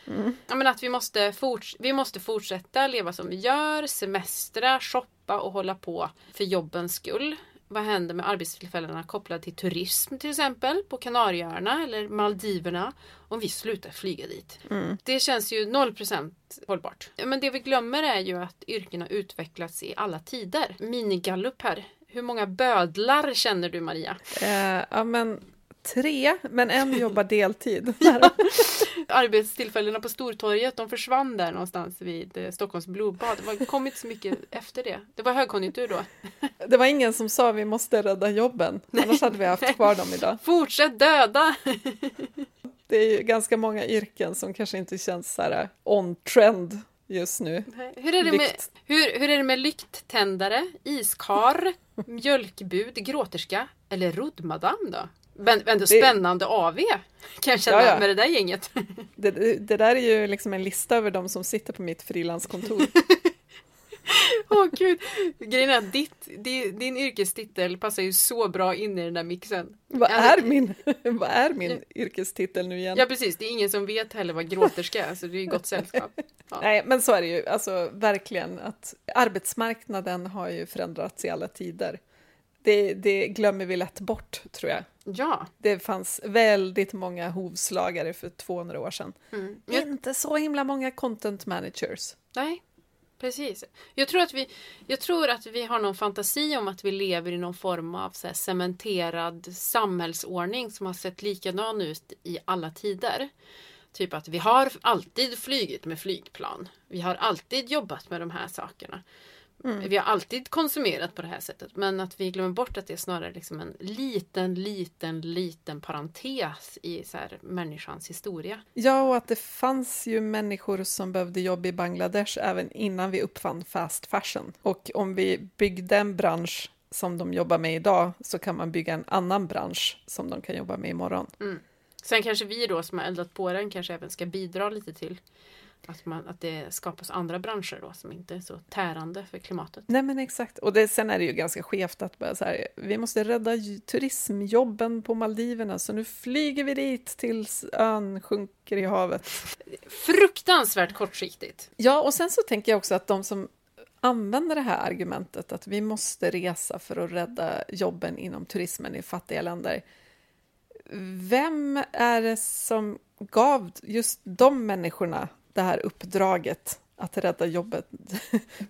Mm. Ja, men att vi måste, forts vi måste fortsätta leva som vi gör, semestra, shoppa och hålla på för jobbens skull. Vad händer med arbetstillfällena kopplade till turism till exempel på Kanarieöarna eller Maldiverna om vi slutar flyga dit? Mm. Det känns ju 0% hållbart. Men det vi glömmer är ju att yrkena utvecklats i alla tider. Minigallup här. Hur många bödlar känner du Maria? Uh, ja men tre, men en *laughs* jobbar deltid. *laughs* *laughs* Arbetstillfällena på Stortorget, de försvann där någonstans vid eh, Stockholms blodbad. Det har kommit så mycket efter det. Det var högkonjunktur då. Det var ingen som sa vi måste rädda jobben, annars hade vi haft kvar dem idag. Fortsätt döda! Det är ju ganska många yrken som kanske inte känns så här on trend just nu. Hur är det med, hur, hur är det med lykttändare, iskar, mjölkbud, gråterska eller roddmadam då? Men ändå spännande det... AV kan jag känna ja, ja. med det där gänget. *laughs* Det, det, där är ju liksom en lista över de som sitter på mitt frilanskontor. *laughs* Åh oh, gud! Grejen är att ditt, din, din yrkestitel passar ju så bra in i den där mixen. Vad är min, *laughs* vad är min yrkestitel nu igen? Ja precis, det är ingen som vet heller vad gråterska är, så det är ju gott sällskap. Ja. Nej, men så är det ju, alltså verkligen att arbetsmarknaden har ju förändrats i alla tider det, det, glömmer vi lätt bort, tror jag. Ja. Det fanns väldigt många hovslagare för 200 år sedan. Mm. Inte så himla många content managers. Nej, precis. Jag tror, att vi, jag tror att vi har någon fantasi om att vi lever i någon form av så cementerad samhällsordning som har sett likadan ut i alla tider. Typ att vi har alltid flygit med flygplan. Vi har alltid jobbat med de här sakerna. Mm. Vi har alltid konsumerat på det här sättet men att vi glömmer bort att det är snarare liksom en liten, liten, liten parentes i så här, människans historia. Ja, och att det fanns ju människor som behövde jobb i Bangladesh även innan vi uppfann fast fashion. Och om vi byggde en bransch som de jobbar med idag så kan man bygga en annan bransch som de kan jobba med imorgon. Sen kanske vi då som har eldat på den kanske även ska bidra lite till att, man, att det skapas andra branscher då som inte är så tärande för klimatet. Nej men exakt, och det, sen är det ju ganska skevt att bara så här, vi måste rädda turismjobben på Maldiverna så nu flyger vi dit tills ön sjunker i havet. Fruktansvärt kortsiktigt. Ja, och sen så tänker jag också att de som använder det här argumentet att vi måste resa för att rädda jobben inom turismen i fattiga länder. Vem är det som gav just de människorna det här uppdraget att rädda jobbet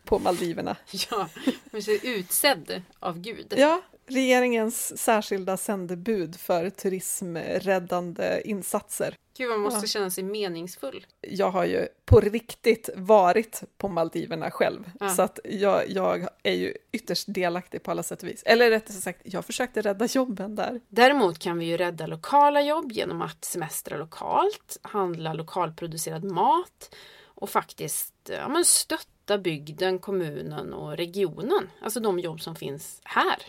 på Maldiverna? Ja, man är utsedd av Gud. Ja, regeringens särskilda sändebud för turismräddande insatser. Gud, man måste Ja. känna sig meningsfull. Jag har ju på riktigt varit på Maldiverna själv, Ja. så att jag, jag är ju ytterst delaktig på alla sätt och vis. Eller rättare sagt, jag försökte rädda jobben där. Däremot kan vi ju rädda lokala jobb genom att semestra lokalt, handla lokalproducerad mat och faktiskt ja, men stötta bygden, kommunen och regionen. Alltså de jobb som finns här.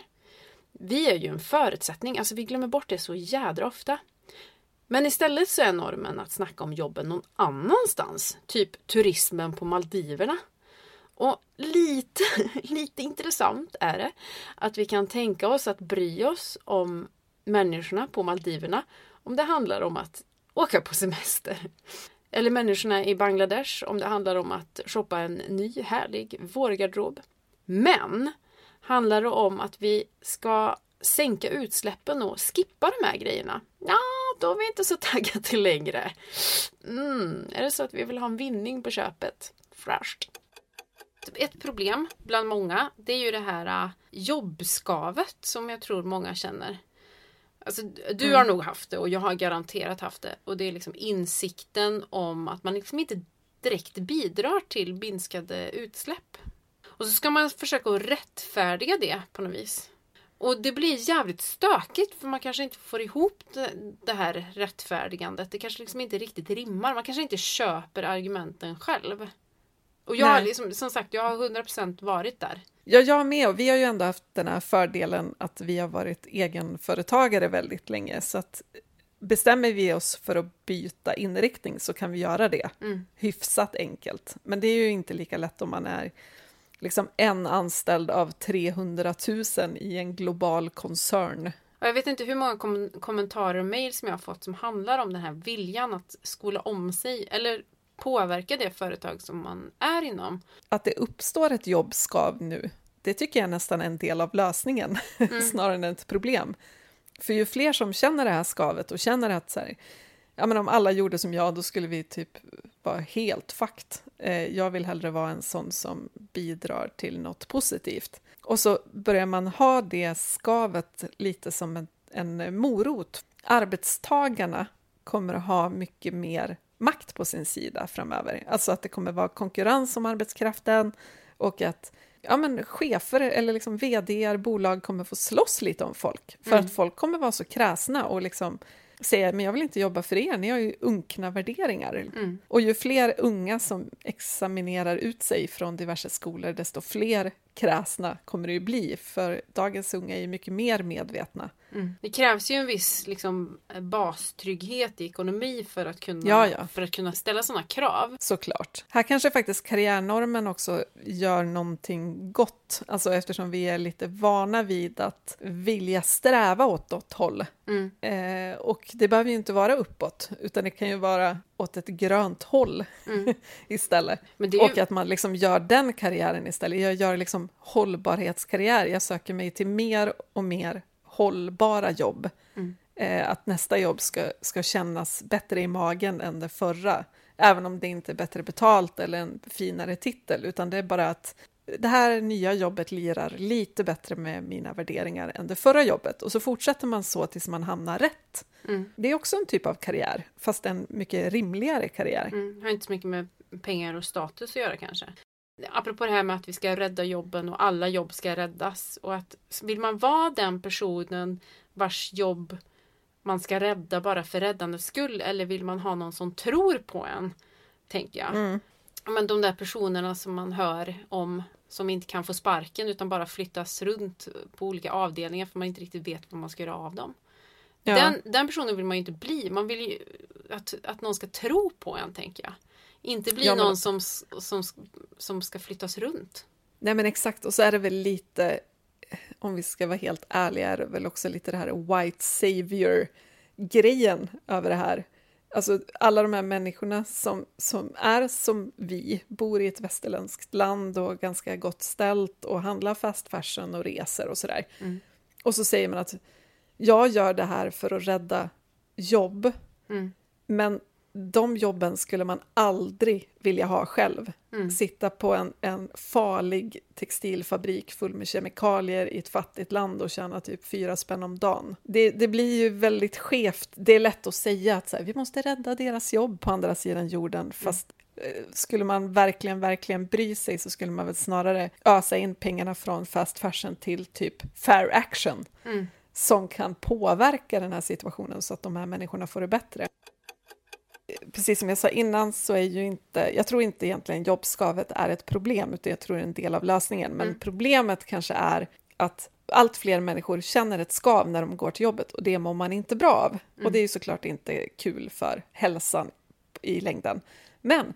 Vi är ju en förutsättning, alltså vi glömmer bort det så jädra ofta. Men istället så är normen att snacka om jobben någon annanstans, typ turismen på Maldiverna. Och lite, *laughs* lite intressant är det att vi kan tänka oss att bry oss om människorna på Maldiverna om det handlar om att åka på semester. Eller människorna i Bangladesh om det handlar om att shoppa en ny härlig vårgarderob. Men handlar det om att vi ska sänka utsläppen och skippa de här grejerna? Ja, då är vi inte så *laughs* taggade längre. Mm, är det så att vi vill ha en vinning på köpet? Fräscht. Ett problem bland många, det är ju det här äh, jobbskavet som jag tror många känner. Alltså, du har nog haft det och jag har garanterat haft det. Och det är liksom insikten om att man liksom inte direkt bidrar till minskade utsläpp. Och så ska man försöka att rättfärdiga det på något vis. Och det blir jävligt stökigt för man kanske inte får ihop det, här rättfärdigandet. Det kanske liksom inte riktigt rimmar. Man kanske inte köper argumenten själv. Och jag liksom, som sagt, jag har 100% varit där. Ja, jag med, och vi har ju ändå haft den här fördelen att vi har varit egenföretagare väldigt länge, så att bestämmer vi oss för att byta inriktning så kan vi göra det Mm. hyfsat enkelt. Men det är ju inte lika lätt om man är liksom en anställd av 300 000 i en global koncern. Jag vet inte hur många kom kommentarer och mejl som jag har fått som handlar om den här viljan att skola om sig eller påverka det företag som man är inom. Att det uppstår ett jobbskav nu, det tycker jag nästan är en del av lösningen, *laughs* snarare än ett problem. För ju fler som känner det här skavet och känner att så här, ja, men om alla gjorde som jag, då skulle vi typ vara helt fakt. Eh, jag vill hellre vara en sån som bidrar till något positivt. Och så börjar man ha det skavet lite som en, en morot. Arbetstagarna kommer att ha mycket mer makt på sin sida framöver. Alltså att det kommer vara konkurrens om arbetskraften och att ja, men chefer eller liksom vd bolag kommer få slåss lite om folk. För Mm. att folk kommer vara så kräsna och liksom säga men jag vill inte jobba för er, ni har ju unkna värderingar. Mm. Och ju fler unga som examinerar ut sig från diverse skolor, desto fler kräsna kommer det ju bli, för dagens unga är ju mycket mer medvetna. Mm. Det krävs ju en viss liksom, bastrygghet i ekonomi för att kunna, Ja, ja. För att kunna ställa sådana krav. Såklart. Här kanske faktiskt karriärnormen också gör någonting gott, alltså eftersom vi är lite vana vid att vilja sträva åt något håll. Mm. Eh, och det behöver ju inte vara uppåt, utan det kan ju vara åt ett grönt håll Mm. *laughs* istället. Ju, Och att man liksom gör den karriären istället. Jag gör liksom hållbarhetskarriär. Jag söker mig till mer och mer hållbara jobb. Mm. Eh, att nästa jobb ska, ska kännas bättre i magen än det förra. Även om det inte är bättre betalt eller en finare titel, utan det är bara att det här nya jobbet lirar lite bättre med mina värderingar än det förra jobbet. Och så fortsätter man så tills man hamnar rätt. Mm. Det är också en typ av karriär, fast en mycket rimligare karriär. Mm. Har inte så mycket med pengar och status att göra kanske. Apropå det här med att vi ska rädda jobben och alla jobb ska räddas. Och att vill man vara den personen vars jobb man ska rädda bara för räddandets skull eller vill man ha någon som tror på en? Tänker jag. Mm. Men de där personerna som man hör om som inte kan få sparken utan bara flyttas runt på olika avdelningar för man inte riktigt vet vad man ska göra av dem. Ja. Den, den personen vill man ju inte bli. Man vill ju att, att någon ska tro på en, tänker jag. Inte bli Ja, men- någon som, som, som ska flyttas runt. Nej men exakt, och så är det väl lite, om vi ska vara helt ärliga, är det väl också lite det här white savior-grejen över det här. Alltså alla de här människorna som, som är som vi, bor i ett västerländskt land och ganska gott ställt och handlar fast fashion och reser och sådär. Mm. Och så säger man att jag gör det här för att rädda jobb, Mm. men de jobben skulle man aldrig vilja ha själv. Mm. Sitta på en, en farlig textilfabrik full med kemikalier i ett fattigt land och tjäna typ fyra spänn om dagen. Det, det blir ju väldigt skevt. Det är lätt att säga att så här, vi måste rädda deras jobb på andra sidan jorden, fast eh, skulle man verkligen, verkligen bry sig så skulle man väl snarare ösa in pengarna från fast fashion till typ fair action Mm. som kan påverka den här situationen så att de här människorna får det bättre. Precis som jag sa innan så är ju inte, jag tror inte egentligen jobbskavet är ett problem, utan jag tror det är en del av lösningen. Men Mm. problemet kanske är att allt fler människor känner ett skav när de går till jobbet och det mår man inte bra av. Och det är ju såklart inte kul för hälsan i längden. Men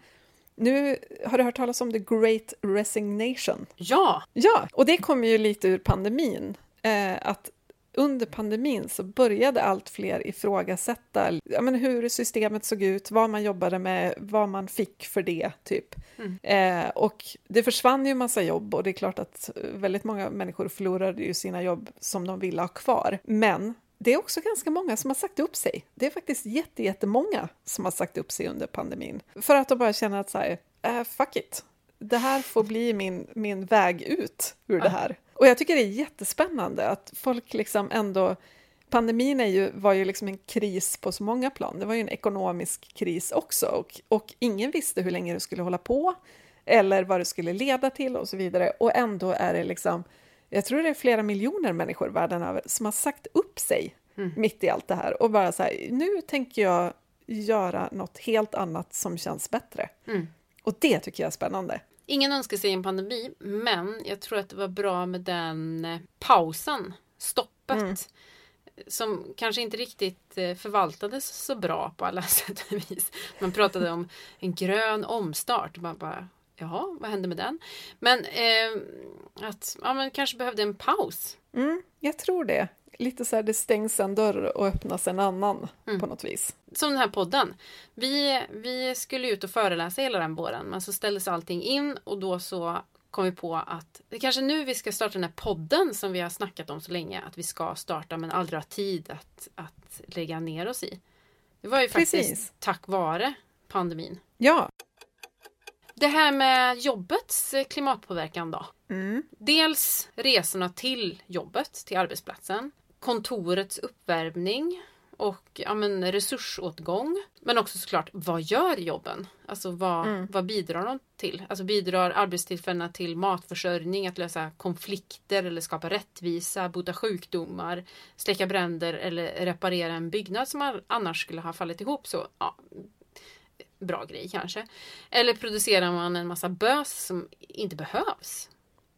nu har du hört talas om the great resignation. Ja! Ja, och det kommer ju lite ur pandemin. Eh, att under pandemin så började allt fler ifrågasätta ja, men hur systemet såg ut, vad man jobbade med, vad man fick för det, typ. Eh, och det försvann ju en massa jobb och det är klart att väldigt många människor förlorade ju sina jobb som de ville ha kvar. Men det är också ganska många som har sagt upp sig. Det är faktiskt jätte, jättemånga som har sagt upp sig under pandemin. För att de bara känner att så här, eh, fuck it, det här får bli min, min väg ut ur det här. Och jag tycker det är jättespännande att folk liksom ändå... Pandemin är ju, var ju liksom en kris på så många plan. Det var ju en ekonomisk kris också och, och ingen visste hur länge det skulle hålla på eller vad det skulle leda till och så vidare. Och ändå är det liksom, jag tror det är flera miljoner människor världen över som har sagt upp sig mitt i allt det här och bara så här, nu tänker jag göra något helt annat som känns bättre. Mm. Och det tycker jag är spännande. Ingen önskar sig en pandemi, men jag tror att det var bra med den eh, pausen, stoppet. Mm. Som kanske inte riktigt eh, förvaltades så bra på alla *laughs* sätt och vis. Man pratade om en grön omstart. Man bara, Jaha, vad hände med den? Men eh, att ja, man kanske behövde en paus. Mm, jag tror det. Lite så här, det stängs en dörr och öppnas en annan Mm. på något vis. Som den här podden. Vi, vi skulle ut och föreläsa hela den våren men så ställdes allting in och då så kom vi på att det är kanske nu vi ska starta den här podden som vi har snackat om så länge att vi ska starta men aldrig har tid att, att lägga ner oss i. Det var ju faktiskt Precis. tack vare pandemin. Ja. Det här med jobbets eh, klimatpåverkan då? Mm. Dels resorna till jobbet, till arbetsplatsen. Kontorets uppvärmning och ja, men, resursåtgång. Men också såklart, vad gör jobben? Alltså vad, Mm. vad bidrar de till? Alltså bidrar arbetstillfällena till matförsörjning, att lösa konflikter eller skapa rättvisa, bota sjukdomar, släcka bränder eller reparera en byggnad som annars skulle ha fallit ihop? Så ja, bra grej kanske. Eller producerar man en massa bös som inte behövs?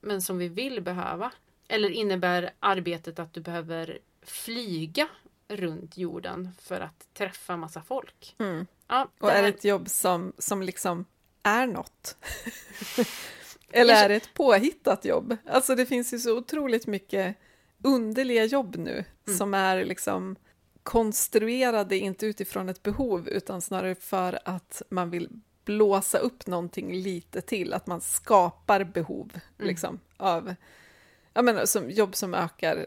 men som vi vill behöva? Eller innebär arbetet att du behöver flyga runt jorden för att träffa massa folk? Mm. Ja, Och är det ett jobb som, som liksom är något? *laughs* Eller är det ett påhittat jobb? Alltså det finns ju så otroligt mycket underliga jobb nu Mm. som är liksom konstruerade, inte utifrån ett behov, utan snarare för att man vill blåsa upp någonting lite till, att man skapar behov Mm. liksom, av menar, som jobb som ökar,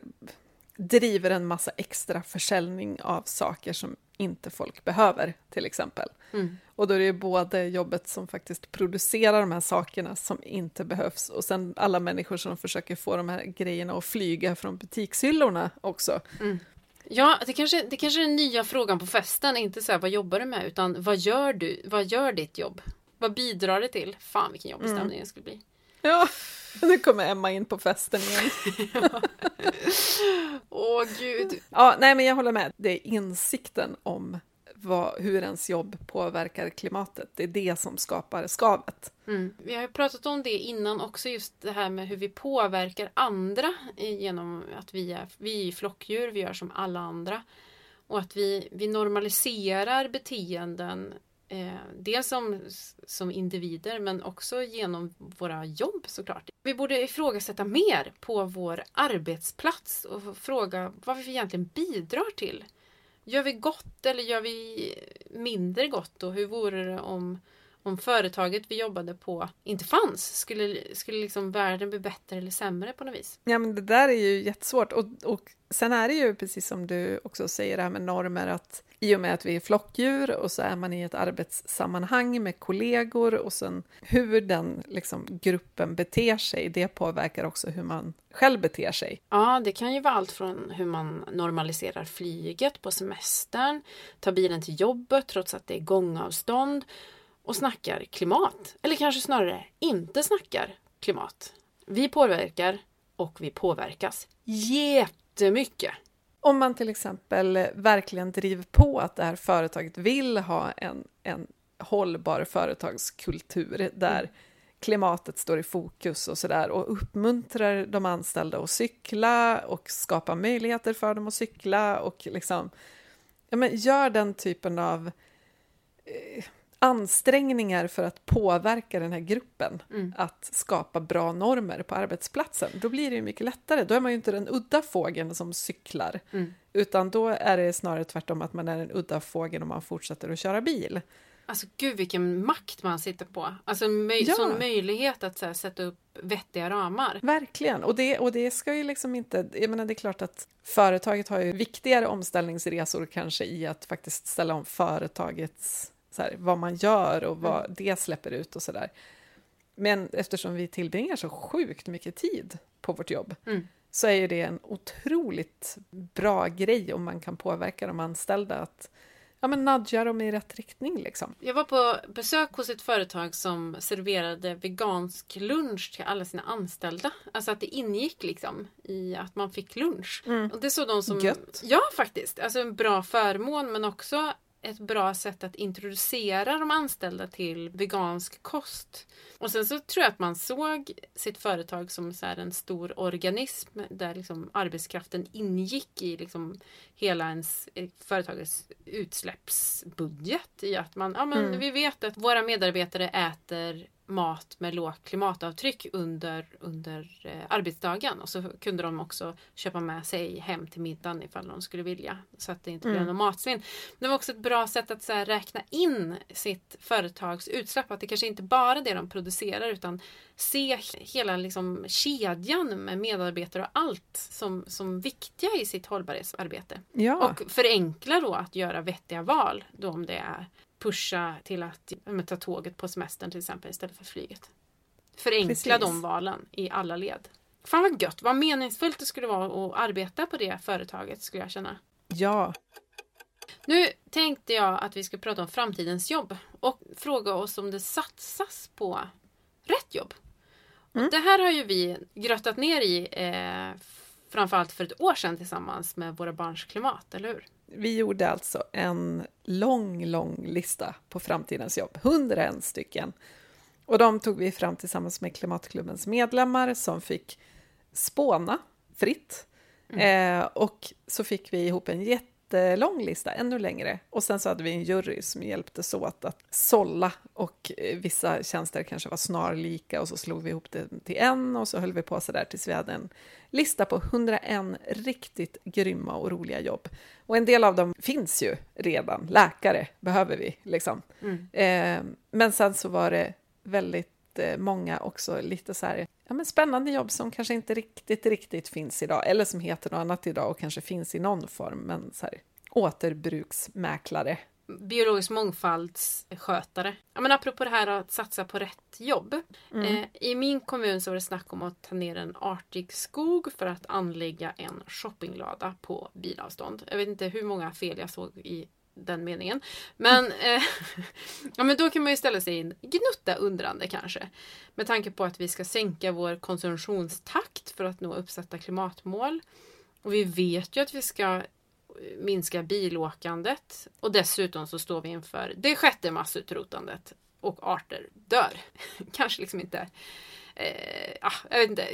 driver en massa extra försäljning av saker som inte folk behöver, till exempel. Mm. Och då är det ju både jobbet som faktiskt producerar de här sakerna som inte behövs och sen alla människor som försöker få de här grejerna att flyga från butikshyllorna också. Mm. Ja, det kanske, det kanske är den nya frågan på festen, inte så här vad jobbar du med, utan vad gör du, vad gör ditt jobb? Vad bidrar det till? Fan vilken jobbig stämning mm. det skulle bli. Ja, nu kommer Emma in på festen igen. *laughs* Åh gud. Ja, nej men jag håller med. Det är insikten om vad, hur ens jobb påverkar klimatet. Det är det som skapar skavet. Mm. Vi har ju pratat om det innan också, just det här med hur vi påverkar andra genom att vi är, vi är flockdjur, vi gör som alla andra. Och att vi, vi normaliserar beteenden Eh, dels som, som individer men också genom våra jobb såklart. Vi borde ifrågasätta mer på vår arbetsplats och fråga vad vi egentligen bidrar till. Gör vi gott eller gör vi mindre gott och hur vore det om, om företaget vi jobbade på inte fanns? Skulle, skulle liksom världen bli bättre eller sämre på något vis? Ja men det där är ju jättesvårt och, och sen är det ju precis som du också säger det här med normer att i och med att vi är flockdjur och så är man i ett arbetssammanhang med kollegor och sen hur den liksom, gruppen beter sig, det påverkar också hur man själv beter sig. Ja, det kan ju vara allt från hur man normaliserar flyget på semestern, tar bilen till jobbet trots att det är gångavstånd och snackar klimat. Eller kanske snarare inte snackar klimat. Vi påverkar och vi påverkas jättemycket. Om man till exempel verkligen driver på att det här företaget vill ha en, en hållbar företagskultur där mm. klimatet står i fokus och sådär och uppmuntrar de anställda att cykla och skapar möjligheter för dem att cykla och liksom ja, men gör den typen av eh, ansträngningar för att påverka den här gruppen mm. att skapa bra normer på arbetsplatsen, då blir det ju mycket lättare. Då är man ju inte den udda fågeln som cyklar, mm. utan då är det snarare tvärtom att man är den udda fågeln om man fortsätter att köra bil. Alltså gud vilken makt man sitter på. Alltså möj ja. sån möjlighet att här, sätta upp vettiga ramar. Verkligen, och det, och det ska ju liksom inte... Jag menar det är klart att företaget har ju viktigare omställningsresor kanske i att faktiskt ställa om företagets så här, vad man gör och vad mm. det släpper ut och sådär. Men eftersom vi tillbringar så sjukt mycket tid på vårt jobb mm. så är ju det en otroligt bra grej om man kan påverka de anställda att ja, men nudga dem i rätt riktning. Liksom. Jag var på besök hos ett företag som serverade vegansk lunch till alla sina anställda. Alltså att det ingick liksom i att man fick lunch. Mm. Och det såg de som... Gött. Ja, faktiskt. Alltså en bra förmån men också ett bra sätt att introducera de anställda till vegansk kost. Och sen så tror jag att man såg sitt företag som så en stor organism där liksom arbetskraften ingick i liksom hela ens eh, företagets utsläppsbudget. I att man, ja men mm. vi vet att våra medarbetare äter mat med lågt klimatavtryck under, under eh, arbetsdagen. Och så kunde de också köpa med sig hem till middagen ifall de skulle vilja. Så att det inte blev mm. något matsvinn. Det var också ett bra sätt att så här, räkna in sitt företags utsläpp. Att det kanske inte bara är det de producerar utan se hela liksom, kedjan med medarbetare och allt som, som viktiga i sitt hållbarhetsarbete. Ja. Och förenkla då att göra vettiga val då om det är pusha till att ta tåget på semestern till exempel istället för flyget. Förenkla Precis. de valen i alla led. Fan vad gött, vad meningsfullt det skulle vara att arbeta på det företaget skulle jag känna. Ja. Nu tänkte jag att vi ska prata om framtidens jobb och fråga oss om det satsas på rätt jobb. Mm. det här har ju vi grottat ner i eh, framförallt för ett år sedan tillsammans med Våra barns klimat, eller hur? Vi gjorde alltså en lång, lång lista på framtidens jobb, 101 stycken. Och de tog vi fram tillsammans med Klimatklubbens medlemmar som fick spåna fritt. Mm. Eh, och så fick vi ihop en jätte jättelång lista, ännu längre. Och sen så hade vi en jury som hjälptes åt att sålla och eh, vissa tjänster kanske var snarlika och så slog vi ihop det till en och så höll vi på så där tills vi hade en lista på 101 riktigt grymma och roliga jobb. Och en del av dem finns ju redan, läkare behöver vi liksom. Mm. Eh, men sen så var det väldigt eh, många också lite så här ja, men spännande jobb som kanske inte riktigt, riktigt finns idag, eller som heter något annat idag och kanske finns i någon form, men så här, återbruksmäklare biologisk mångfaldsskötare. Ja, men apropå det här att satsa på rätt jobb. Eh, I min kommun så var det snack om att ta ner en artig skog för att anlägga en shoppinglada på bilavstånd. Jag vet inte hur många fel jag såg i den meningen. Men, eh, *laughs* ja, men då kan man ju ställa sig in gnutta undrande kanske. Med tanke på att vi ska sänka vår konsumtionstakt för att nå uppsatta klimatmål. Och vi vet ju att vi ska eh, minska bilåkandet. Och dessutom så står vi inför det sjätte massutrotandet. Och arter dör. *laughs* Kanske liksom inte Eh, ah, jag vet inte.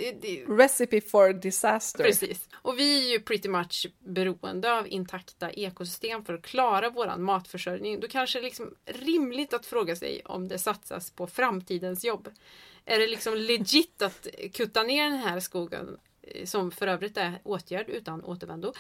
Recipe for disaster. Precis. Och vi är ju pretty much beroende av intakta ekosystem för att klara våran matförsörjning. Då kanske det är liksom rimligt att fråga sig om det satsas på framtidens jobb. Är det liksom legit att kutta ner den här skogen, eh, som för övrigt är åtgärd utan återvändo,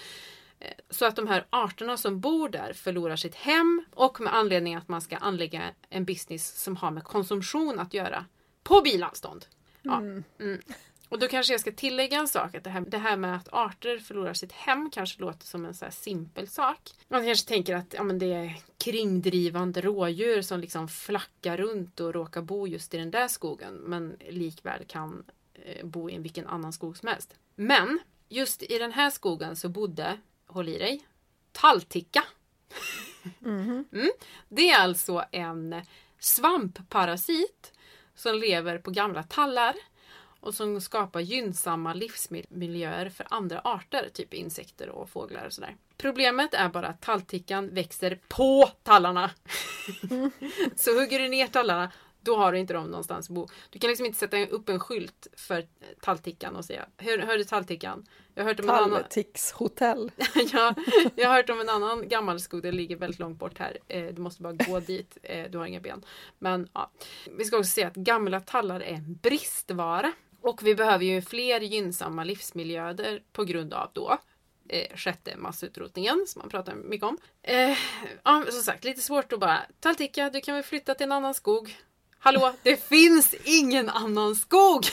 eh, så att de här arterna som bor där förlorar sitt hem och med anledning att man ska anlägga en business som har med konsumtion att göra på bilavstånd. Ja. Mm. Mm. Och då kanske jag ska tillägga en sak. Att det, här, det här med att arter förlorar sitt hem kanske låter som en så simpel sak. Man kanske tänker att ja, men det är kringdrivande rådjur som liksom flackar runt och råkar bo just i den där skogen. Men likväl kan eh, bo i vilken annan skog som helst. Men just i den här skogen så bodde, håll i dig, tallticka. Mhm. Mm. Det är alltså en svampparasit som lever på gamla tallar och som skapar gynnsamma livsmiljöer för andra arter, typ insekter och fåglar och sådär. Problemet är bara att talltickan växer på tallarna. *laughs* Så hugger du ner tallarna, då har du inte dem någonstans att bo. Du kan liksom inte sätta upp en skylt för talltickan och säga Hör, hör du talltickan? Jag har hört om en annan... Talltickshotell. *laughs* ja, jag har hört om en annan gammal skog, den ligger väldigt långt bort här. Eh, du måste bara gå dit, eh, du har inga ben. Men ja, vi ska också säga att gamla tallar är en bristvara. Och vi behöver ju fler gynnsamma livsmiljöer på grund av då eh, sjätte massutrotningen som man pratar mycket om. Eh, ja, som sagt, lite svårt att bara Tallticka, du kan väl flytta till en annan skog. Hallå, det finns ingen annan skog!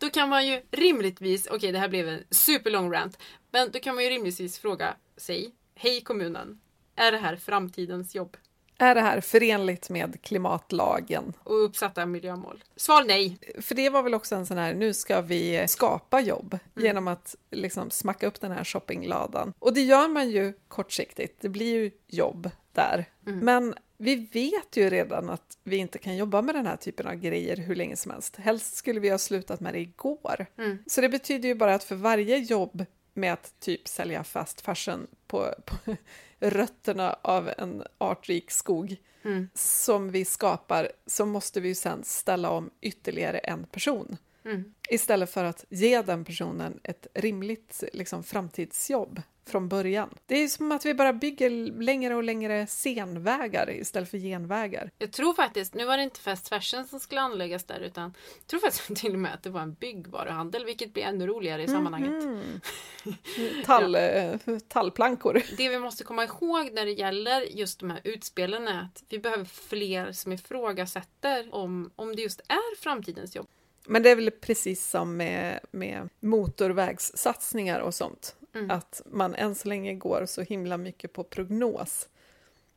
Då kan man ju rimligtvis, okej okay, det här blev en superlång rant, men då kan man ju rimligtvis fråga sig, hej kommunen, är det här framtidens jobb? Är det här förenligt med klimatlagen? Och uppsatta miljömål? Svar nej. För det var väl också en sån här, nu ska vi skapa jobb Mm. genom att liksom smacka upp den här shoppingladan. Och det gör man ju kortsiktigt, det blir ju jobb där. Mm. Men vi vet ju redan att vi inte kan jobba med den här typen av grejer hur länge som helst. Helst skulle vi ha slutat med det igår. Mm. Så det betyder ju bara att för varje jobb med att typ sälja fast fashion på, på *laughs* rötterna av en artrik skog Mm. som vi skapar så måste vi ju sen ställa om ytterligare en person. Mm. Istället för att ge den personen ett rimligt liksom, framtidsjobb från början. Det är som att vi bara bygger längre och längre senvägar istället för genvägar. Jag tror faktiskt, nu var det inte fast fashion som skulle anläggas där utan jag tror faktiskt *laughs* till och med att det var en byggvaruhandel vilket blir ännu roligare i sammanhanget. Mm. *laughs* Tall, eh, tallplankor. Det vi måste komma ihåg när det gäller just de här utspelen är att vi behöver fler som ifrågasätter om, om det just är framtidens jobb. Men det är väl precis som med, med motorvägssatsningar och sånt. Mm. Att man än så länge går så himla mycket på prognos.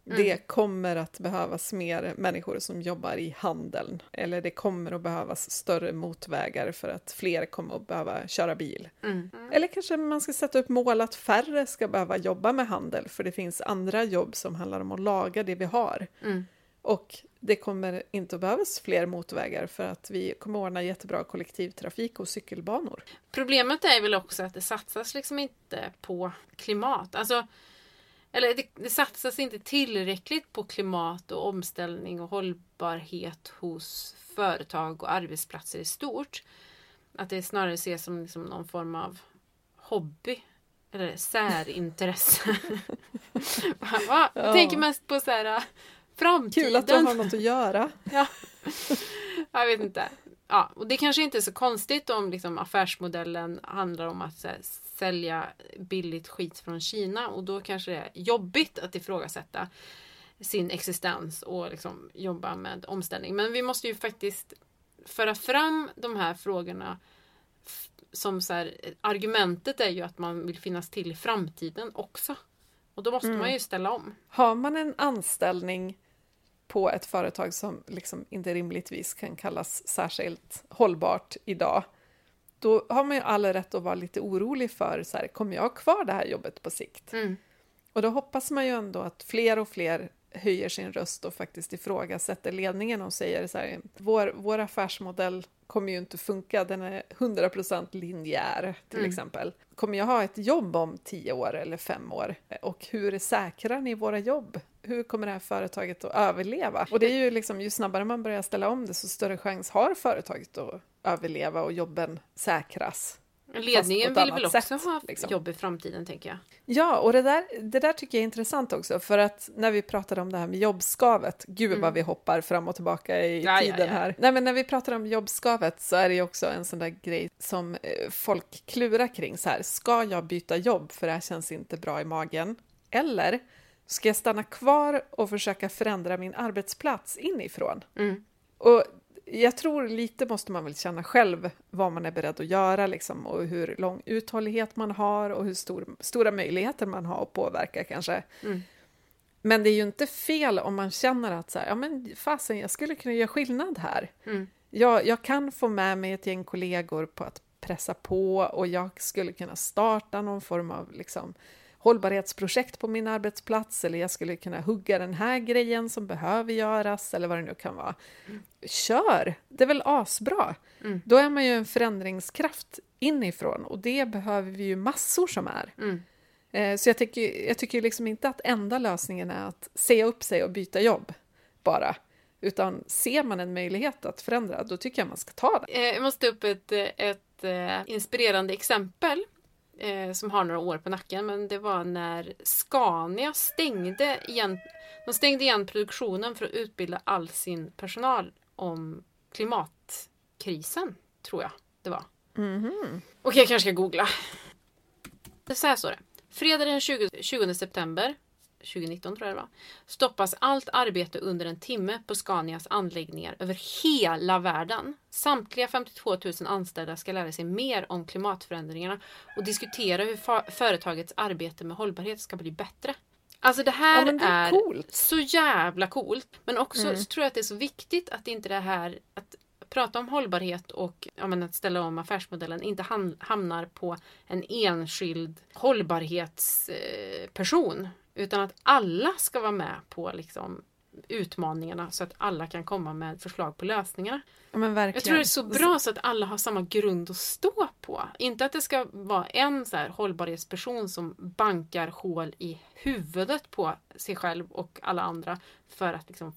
Mm. Det kommer att behövas mer människor som jobbar i handeln. Eller det kommer att behövas större motvägar för att fler kommer att behöva köra bil. Mm. Eller kanske man ska sätta upp mål att färre ska behöva jobba med handel för det finns andra jobb som handlar om att laga det vi har. Mm. Och det kommer inte att behövas fler motvägar för att vi kommer att ordna jättebra kollektivtrafik och cykelbanor. Problemet är väl också att det satsas liksom inte på klimat. Alltså, eller det, det satsas inte tillräckligt på klimat och omställning och hållbarhet hos företag och arbetsplatser i stort. Att det snarare ses som liksom någon form av hobby eller särintresse. *laughs* Jag Ja. tänker mest på så här, framtiden. Kul att du har något att göra. *laughs* Ja. Jag vet inte. Ja, och det kanske inte är så konstigt om liksom, affärsmodellen handlar om att här, sälja billigt skit från Kina och då kanske det är jobbigt att ifrågasätta sin existens och liksom jobba med omställning. Men vi måste ju faktiskt föra fram de här frågorna som så här, argumentet är ju att man vill finnas till i framtiden också. Och då måste Mm. man ju ställa om. Har man en anställning på ett företag som liksom inte rimligtvis kan kallas särskilt hållbart idag, då har man ju all rätt att vara lite orolig för, så här, kommer jag kvar det här jobbet på sikt? Mm. Och då hoppas man ju ändå att fler och fler höjer sin röst och faktiskt ifrågasätter ledningen och säger så här, vår, vår affärsmodell kommer ju inte funka, den är 100% linjär till Mm. exempel. Kommer jag ha ett jobb om tio år eller fem år? Och hur säkrar ni våra jobb? Hur kommer det här företaget att överleva? Och det är ju liksom, ju snabbare man börjar ställa om det, så större chans har företaget att överleva och jobben säkras. Ledningen vill väl också sätt, ha liksom. jobb i framtiden tänker jag. Ja, och det där, det där tycker jag är intressant också, för att när vi pratade om det här med jobbskavet, gud vad vi hoppar fram och tillbaka i Mm. Ja, ja, tiden ja. här. Nej, men när vi pratar om jobbskavet så är det ju också en sån där grej som eh, folk klurar kring, så här, ska jag byta jobb för det här känns inte bra i magen? Eller ska jag stanna kvar och försöka förändra min arbetsplats inifrån? Mm. Och jag tror lite måste man väl känna själv vad man är beredd att göra liksom, och hur lång uthållighet man har och hur stor, stora möjligheter man har att påverka kanske. Mm. Men det är ju inte fel om man känner att så här, ja men fasen, jag skulle kunna göra skillnad här. Mm. Jag, jag kan få med mig ett gäng kollegor på att pressa på och jag skulle kunna starta någon form av liksom, hållbarhetsprojekt på min arbetsplats eller jag skulle kunna hugga den här grejen som behöver göras eller vad det nu kan vara. Kör! Det är väl asbra. Mm. Då är man ju en förändringskraft inifrån och det behöver vi ju massor som är. Mm. Eh, Så jag tycker, jag tycker liksom inte att enda lösningen är att säga upp sig och byta jobb bara. Utan ser man en möjlighet att förändra, då tycker jag man ska ta den. Eh, Jag måste upp ett, eh, ett inspirerande exempel eh, som har några år på nacken. Men det var när Scania stängde igen, de stängde igen produktionen för att utbilda all sin personal om klimatkrisen, tror jag det var. Okej, jag kanske ska googla. Det så här står det. Fredag den 20, 20 september 2019 tror jag det var, stoppas allt arbete under en timme på Scanias anläggningar över hela världen. Samtliga 52 000 anställda ska lära sig mer om klimatförändringarna och diskutera hur företagets arbete med hållbarhet ska bli bättre. Alltså det här Ja, det är är, coolt. så jävla coolt. Men också Mm. tror jag att det är så viktigt att inte det här att prata om hållbarhet och ja, men att ställa om affärsmodellen inte ham- hamnar på en enskild hållbarhetsperson. Utan att alla ska vara med på liksom, utmaningarna så att alla kan komma med förslag på lösningarna. Jag tror det är så bra så att alla har samma grund att stå på. Inte att det ska vara en så här hållbarhetsperson som bankar hål i huvudet på sig själv och alla andra för att liksom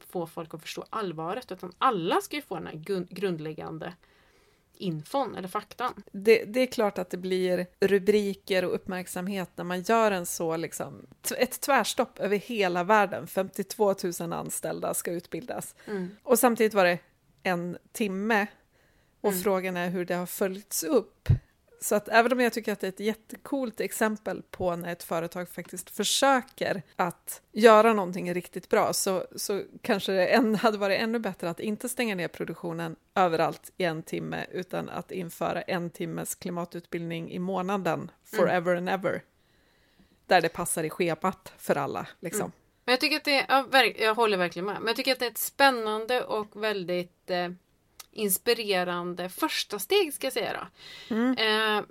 få folk att förstå allvaret. Utan alla ska ju få den här grundläggande infon eller faktan. Det, det är klart att det blir rubriker och uppmärksamhet när man gör en så, liksom, ett tvärstopp över hela världen. 52 000 anställda ska utbildas. Mm. Och samtidigt var det en timme. Och Mm. frågan är hur det har följts upp. Så att även om jag tycker att det är ett jättekult exempel på när ett företag faktiskt försöker att göra någonting riktigt bra så, så kanske det än, *laughs* hade varit ännu bättre att inte stänga ner produktionen överallt i en timme utan att införa en timmes klimatutbildning i månaden forever and ever. Där det passar i schemat för alla. Liksom. Mm. Men jag tycker att det är, jag håller verkligen med. Men jag tycker att det är ett spännande och väldigt eh, inspirerande första steg ska jag säga då. Eh,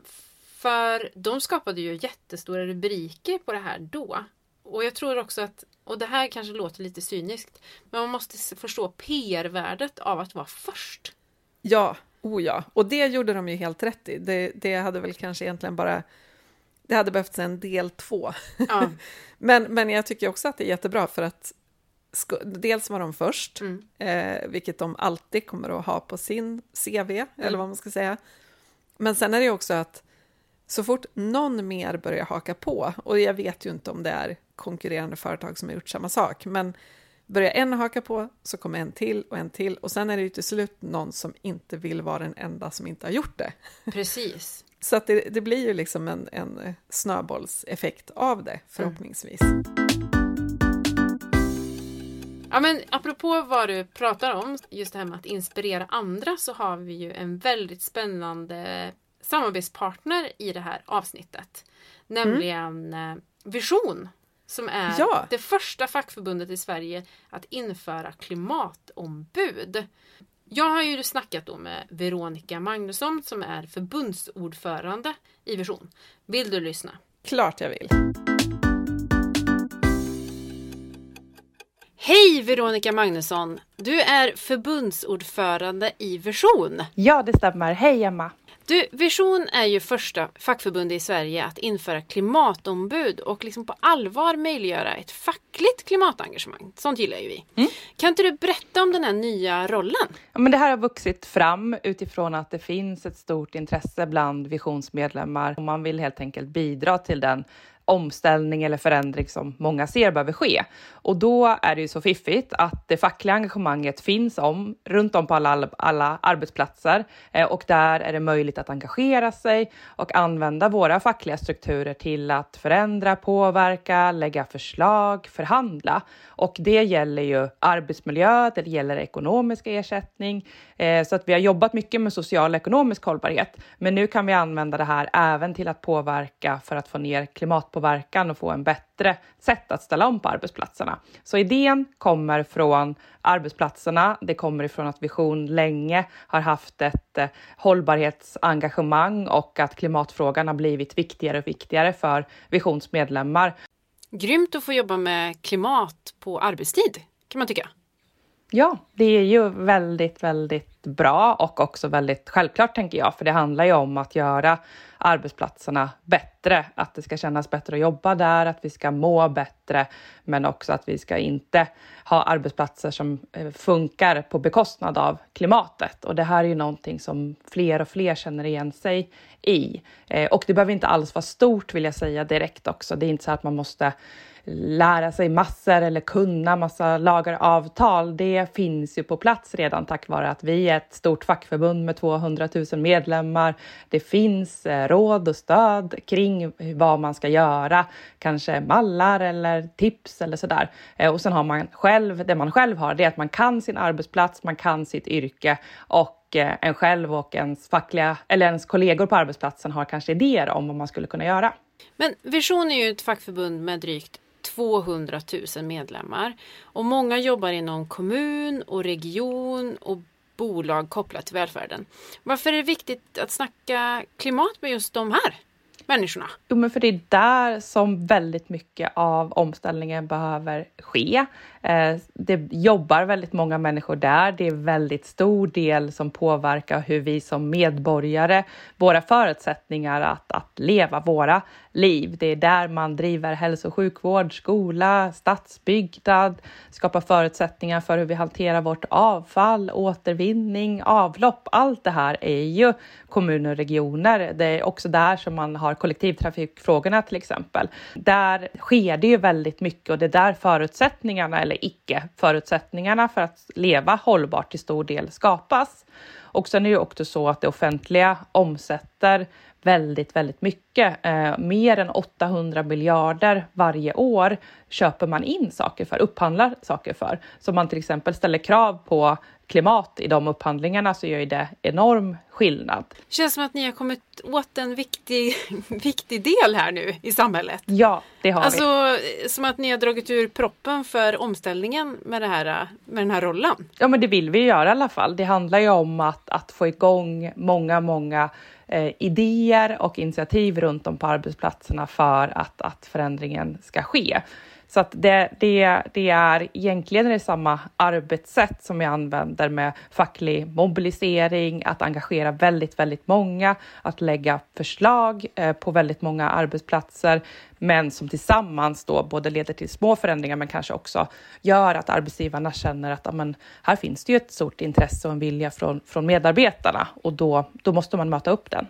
för de skapade ju jättestora rubriker på det här då. Och jag tror också att, och det här kanske låter lite cyniskt, men man måste förstå PR-värdet av att vara först. Ja, oh ja. Och det gjorde de ju helt rätt i. Det, det hade väl kanske egentligen bara... Det hade behövts en del två. Ja. *laughs* Men, men jag tycker också att det är jättebra för att dels var de först, Mm. eh, vilket de alltid kommer att ha på sin CV, eller vad man ska säga. Men sen är det också att så fort någon mer börjar haka på, och jag vet ju inte om det är konkurrerande företag som har gjort samma sak, men börjar en haka på så kommer en till och en till och sen är det ju till slut någon som inte vill vara den enda som inte har gjort det. Precis. *laughs* Så att det, det blir ju liksom en, en snöbollseffekt av det förhoppningsvis. Ja men apropå vad du pratar om, just det här med att inspirera andra så har vi ju en väldigt spännande samarbetspartner i det här avsnittet. Nämligen eh, Vision som är Ja. det första fackförbundet i Sverige att införa klimatombud. Jag har ju snackat då med Veronica Magnusson som är förbundsordförande i Vision. Vill du lyssna? Klart jag vill. Hej Veronica Magnusson! Du är förbundsordförande i Vision. Ja, det stämmer. Hej Emma! Du, Vision är ju första fackförbundet i Sverige att införa klimatombud och liksom på allvar möjliggöra ett fackligt klimatengagemang. Sånt gillar ju vi. Kan inte du berätta om den här nya rollen? Ja, men det här har vuxit fram utifrån att det finns ett stort intresse bland visionsmedlemmar och man vill helt enkelt bidra till den omställning eller förändring som många ser behöver ske. Och då är det ju så fiffigt att det fackliga engagemanget finns om runt om på alla, alla arbetsplatser eh, och där är det möjligt att engagera sig och använda våra fackliga strukturer till att förändra, påverka, lägga förslag, förhandla. Och det gäller ju arbetsmiljö, det gäller ekonomisk ersättning. Eh, så att vi har jobbat mycket med social och ekonomisk hållbarhet. Men nu kan vi använda det här även till att påverka för att få ner klimatpåverkan och få en bättre sätt att ställa om på arbetsplatserna. Så idén kommer från arbetsplatserna. Det kommer ifrån att Vision länge har haft ett eh, hållbarhetsengagemang och att klimatfrågan har blivit viktigare och viktigare för Visions medlemmar. Grymt att få jobba med klimat på arbetstid, kan man tycka. Ja, det är ju väldigt, väldigt bra och också väldigt självklart tänker jag, för det handlar ju om att göra arbetsplatserna bättre, att det ska kännas bättre att jobba där, att vi ska må bättre, men också att vi ska inte ha arbetsplatser som eh, funkar på bekostnad av klimatet. Och det här är ju någonting som fler och fler känner igen sig i. Eh, och det behöver inte alls vara stort vill jag säga direkt också. Det är inte så att man måste lära sig massor eller kunna massa lagar och avtal. Det finns ju på plats redan tack vare att vi är ett stort fackförbund med 200 000 medlemmar. Det finns eh, råd och stöd kring vad man ska göra, kanske mallar eller tips eller sådär. Eh, och sen har man själv, det man själv har, det är att man kan sin arbetsplats, man kan sitt yrke och eh, en själv och ens fackliga eller ens kollegor på arbetsplatsen har kanske idéer om vad man skulle kunna göra. Men Vision är ju ett fackförbund med drygt 200 000 medlemmar och många jobbar inom kommun och region och bolag kopplat till välfärden. Varför är det viktigt att snacka klimat med just de här människorna? Jo, men för det är där som väldigt mycket av omställningen behöver ske. Eh, det jobbar väldigt många människor där. Det är väldigt stor del som påverkar hur vi som medborgare, våra förutsättningar att, att leva våra liv. Det är där man driver hälso och sjukvård, skola, stadsbyggnad, skapar förutsättningar för hur vi hanterar vårt avfall, återvinning, avlopp. Allt det här är ju kommuner och regioner. Det är också där som man har kollektivtrafikfrågorna till exempel. Där sker det ju väldigt mycket och det är där förutsättningarna eller icke förutsättningarna för att leva hållbart till stor del skapas. Och sen är det också så att det offentliga omsätter väldigt, väldigt mycket. Eh, mer än 800 miljarder varje år köper man in saker för, upphandlar saker för. Så man till exempel ställer krav på klimat i de upphandlingarna så gör ju det enorm skillnad. Känns som att ni har kommit åt en viktig, *laughs* viktig del här nu i samhället. Ja, det har vi. Alltså som att ni har dragit ur proppen för omställningen med, det här, med den här rollen. Ja, men det vill vi göra i alla fall. Det handlar ju om att, att få igång många, många eh, idéer och initiativ runt om på arbetsplatserna för att, att förändringen ska ske. Så att det, det, det är egentligen det samma arbetssätt som jag använder med facklig mobilisering, att engagera väldigt, väldigt många, att lägga förslag eh, på väldigt många arbetsplatser, men som tillsammans då både leder till små förändringar, men kanske också gör att arbetsgivarna känner att amen, här finns det ju ett stort intresse och en vilja från, från medarbetarna och då, då måste man möta upp den.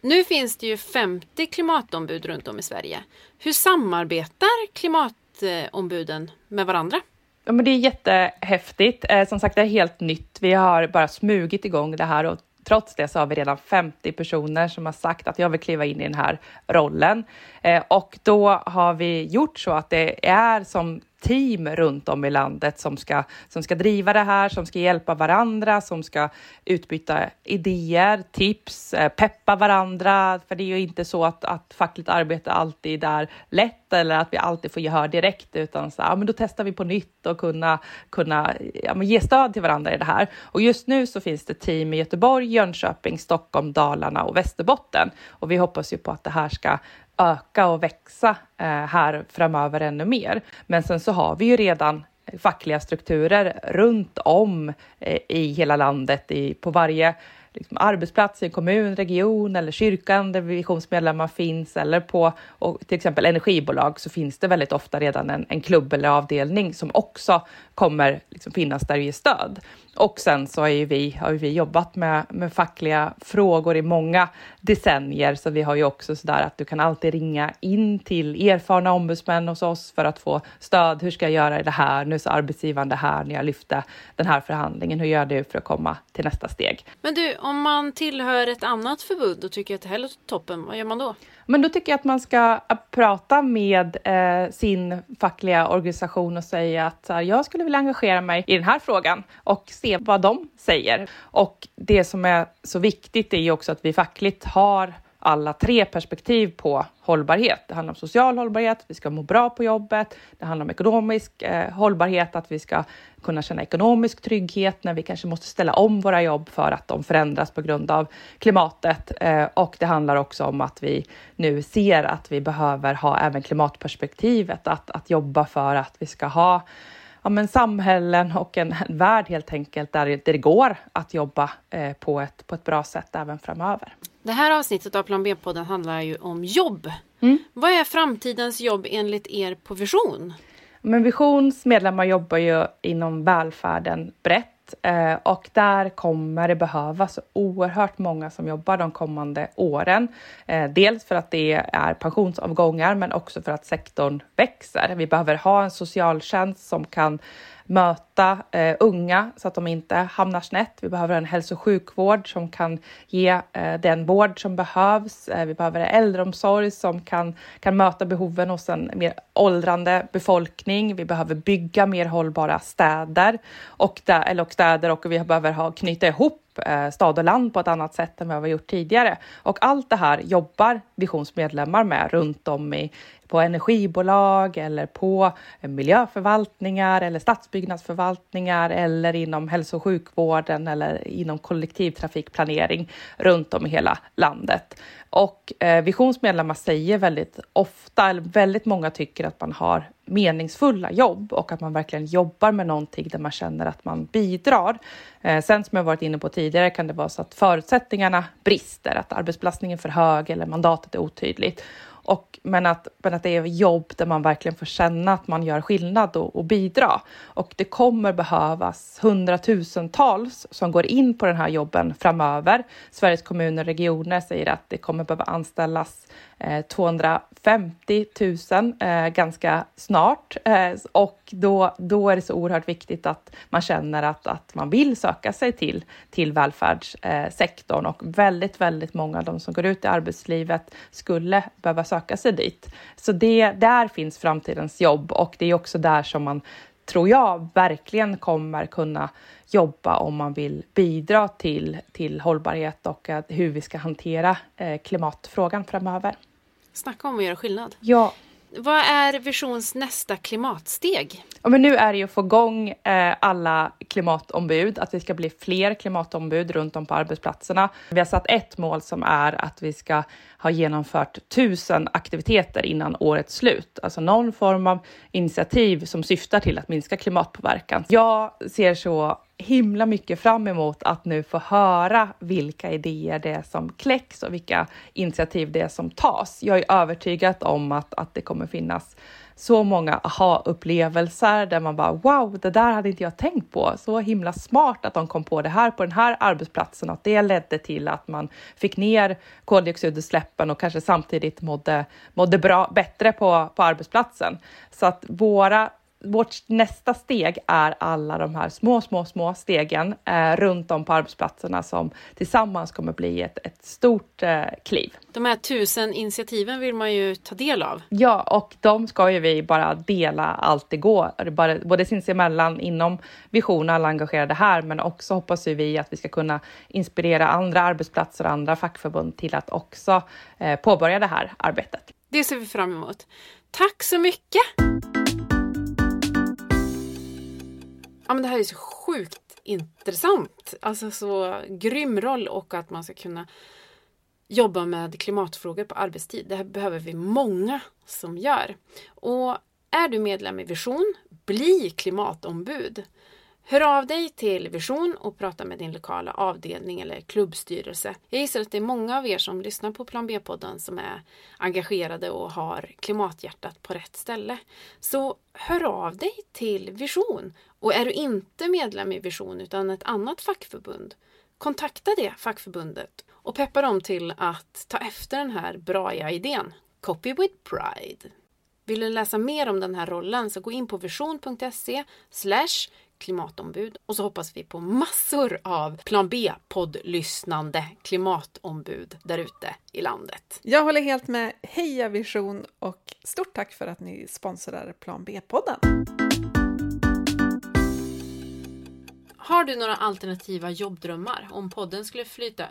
Nu finns det ju 50 klimatombud runt om i Sverige. Hur samarbetar klimatombuden med varandra? Ja, men det är jättehäftigt. Eh, som sagt, det är helt nytt. Vi har bara smugit igång det här och trots det så har vi redan 50 personer som har sagt att jag vill kliva in i den här rollen. Eh, och då har vi gjort så att det är som team runt om i landet som ska, som ska driva det här, som ska hjälpa varandra, som ska utbyta idéer, tips, eh, peppa varandra. För det är ju inte så att, att fackligt arbete alltid är lätt eller att vi alltid får gehör direkt, utan så, ja, men då testar vi på nytt och kunna, kunna ja, men ge stöd till varandra i det här. Och just nu så finns det team i Göteborg, Jönköping, Stockholm, Dalarna och Västerbotten. Och vi hoppas ju på att det här ska öka och växa eh, här framöver ännu mer. Men sen så har vi ju redan fackliga strukturer runt om eh, i hela landet, i, på varje liksom, arbetsplats i en kommun, region eller kyrkan där visionsmedlemmar finns eller på och till exempel energibolag så finns det väldigt ofta redan en, en klubb eller avdelning som också kommer liksom finnas där och ge stöd. Och sen så är vi, har vi jobbat med, med fackliga frågor i många decennier, så vi har ju också så där att du kan alltid ringa in till erfarna ombudsmän hos oss för att få stöd. Hur ska jag göra i det här? Nu sa arbetsgivaren det här när jag lyfte den här förhandlingen. Hur gör du för att komma till nästa steg? Men du, om man tillhör ett annat förbund och tycker att det här låter toppen, vad gör man då? Men då tycker jag att man ska prata med eh, sin fackliga organisation och säga att här, jag skulle vilja engagera mig i den här frågan och se vad de säger. Och det som är så viktigt är ju också att vi fackligt har alla tre perspektiv på hållbarhet. Det handlar om social hållbarhet, vi ska må bra på jobbet. Det handlar om ekonomisk eh, hållbarhet, att vi ska kunna känna ekonomisk trygghet när vi kanske måste ställa om våra jobb för att de förändras på grund av klimatet. Eh, och det handlar också om att vi nu ser att vi behöver ha även klimatperspektivet, att, att jobba för att vi ska ha ja, men samhällen och en, en värld helt enkelt där, där det går att jobba eh, på, ett, på ett bra sätt även framöver. Det här avsnittet av Plan B-podden handlar ju om jobb. Mm. Vad är framtidens jobb enligt er på Vision? Men Visions medlemmar jobbar ju inom välfärden brett Eh, och där kommer det behövas oerhört många som jobbar de kommande åren. Eh, dels för att det är pensionsavgångar, men också för att sektorn växer. Vi behöver ha en socialtjänst som kan möta eh, unga så att de inte hamnar snett. Vi behöver en hälso och sjukvård som kan ge eh, den vård som behövs. Eh, vi behöver äldreomsorg som kan, kan möta behoven hos en mer åldrande befolkning. Vi behöver bygga mer hållbara städer och, där, eller och städer och vi behöver ha, knyta ihop Eh, stad och land på ett annat sätt än vad vi har gjort tidigare. Och allt det här jobbar Visions medlemmar med runt om i, på energibolag eller på miljöförvaltningar eller stadsbyggnadsförvaltningar eller inom hälso och sjukvården eller inom kollektivtrafikplanering runt om i hela landet. Och eh, Visions medlemmar säger väldigt ofta, eller väldigt många tycker att man har meningsfulla jobb och att man verkligen jobbar med någonting där man känner att man bidrar. Eh, sen som jag varit inne på tidigare kan det vara så att förutsättningarna brister, att arbetsbelastningen är för hög eller mandatet är otydligt. Och, men, att, men att det är jobb där man verkligen får känna att man gör skillnad och, och bidra. Och det kommer behövas hundratusentals som går in på den här jobben framöver. Sveriges kommuner och regioner säger att det kommer behöva anställas Eh, 250 000 eh, ganska snart eh, och då, då är det så oerhört viktigt att man känner att, att man vill söka sig till, till välfärdssektorn och väldigt, väldigt många av de som går ut i arbetslivet skulle behöva söka sig dit. Så det, där finns framtidens jobb och det är också där som man tror jag verkligen kommer kunna jobba om man vill bidra till, till hållbarhet och hur vi ska hantera klimatfrågan framöver. Snacka om att göra skillnad. Ja. Vad är Visions nästa klimatsteg? Ja, men nu är det ju att få igång eh, alla klimatombud, att vi ska bli fler klimatombud runt om på arbetsplatserna. Vi har satt ett mål som är att vi ska ha genomfört tusen aktiviteter innan årets slut, alltså någon form av initiativ som syftar till att minska klimatpåverkan. Jag ser så himla mycket fram emot att nu få höra vilka idéer det är som kläcks och vilka initiativ det är som tas. Jag är övertygad om att, att det kommer finnas så många aha-upplevelser där man bara wow, det där hade inte jag tänkt på. Så himla smart att de kom på det här på den här arbetsplatsen och att det ledde till att man fick ner koldioxidutsläppen och kanske samtidigt mådde, mådde bra, bättre på, på arbetsplatsen. Så att våra vårt nästa steg är alla de här små, små, små stegen eh, runt om på arbetsplatserna som tillsammans kommer bli ett, ett stort eh, kliv. De här tusen initiativen vill man ju ta del av. Ja, och de ska ju vi bara dela allt det går, bara, både sinsemellan inom Vision, alla engagerade här, men också hoppas vi att vi ska kunna inspirera andra arbetsplatser och andra fackförbund till att också eh, påbörja det här arbetet. Det ser vi fram emot. Tack så mycket! Ja, men det här är så sjukt intressant. Alltså så grym roll och att man ska kunna jobba med klimatfrågor på arbetstid. Det här behöver vi många som gör. Och är du medlem i Vision, bli klimatombud. Hör av dig till Vision och prata med din lokala avdelning eller klubbstyrelse. Jag gissar att det är många av er som lyssnar på Plan B-podden som är engagerade och har klimathjärtat på rätt ställe. Så hör av dig till Vision. Och är du inte medlem i Vision utan ett annat fackförbund, kontakta det fackförbundet och peppa dem till att ta efter den här bra idén. Copy with pride. Vill du läsa mer om den här rollen så gå in på vision.se klimatombud och så hoppas vi på massor av Plan B-poddlyssnande klimatombud där ute i landet. Jag håller helt med. Heja Vision och stort tack för att ni sponsrar Plan B-podden. Har du några alternativa jobbdrömmar? Om podden skulle flyta...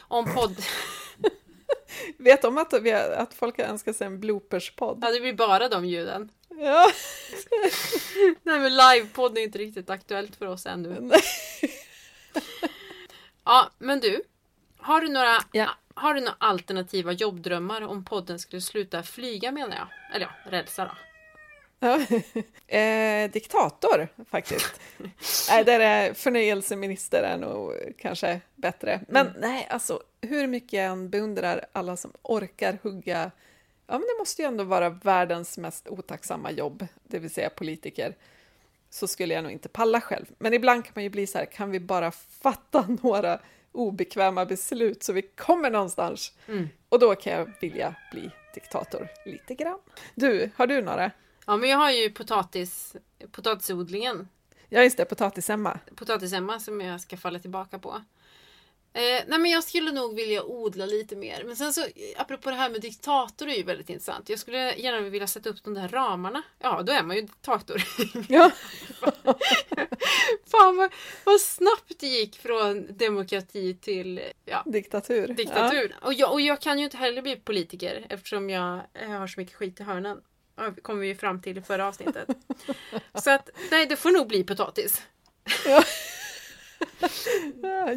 Om podd... *laughs* Vet om att, att folk har önskat sig en blooperspodd? Ja, det blir bara de ljuden. Ja. *laughs* Nej men livepodd är inte riktigt aktuellt för oss ännu. ja men du. Har du några ja. Har du några alternativa jobbdrömmar om podden skulle sluta flyga menar jag? Eller ja, rälsa då. *laughs* Eh, diktator faktiskt. *laughs* nej, där är förnöjelseminister är nog kanske bättre. Men mm. nej, alltså hur mycket jag än beundrar alla som orkar hugga ja, men det måste ju ändå vara världens mest otacksamma jobb, det vill säga politiker, så skulle jag nog inte palla själv. Men ibland kan man ju bli så här, kan vi bara fatta *laughs* några obekväma beslut så vi kommer någonstans? Mm. Och då kan jag vilja bli diktator lite grann. Du, har du några? Ja, men jag har ju potatis, potatisodlingen. Ja, just det, potatis-Emma. Potatis-Emma som jag ska falla tillbaka på. Eh, nej men jag skulle nog vilja odla lite mer. Men sen så, apropå det här med diktator är ju väldigt intressant. Jag skulle gärna vilja sätta upp de där ramarna. Ja, då är man ju diktator. *laughs* Ja. *laughs* Fan vad, vad snabbt det gick från demokrati till ja, diktatur. diktatur. Ja. Och, jag, och jag kan ju inte heller bli politiker eftersom jag har så mycket skit i hörnen. Det kom vi ju fram till i förra avsnittet. *laughs* så att, nej, det får nog bli potatis. Ja.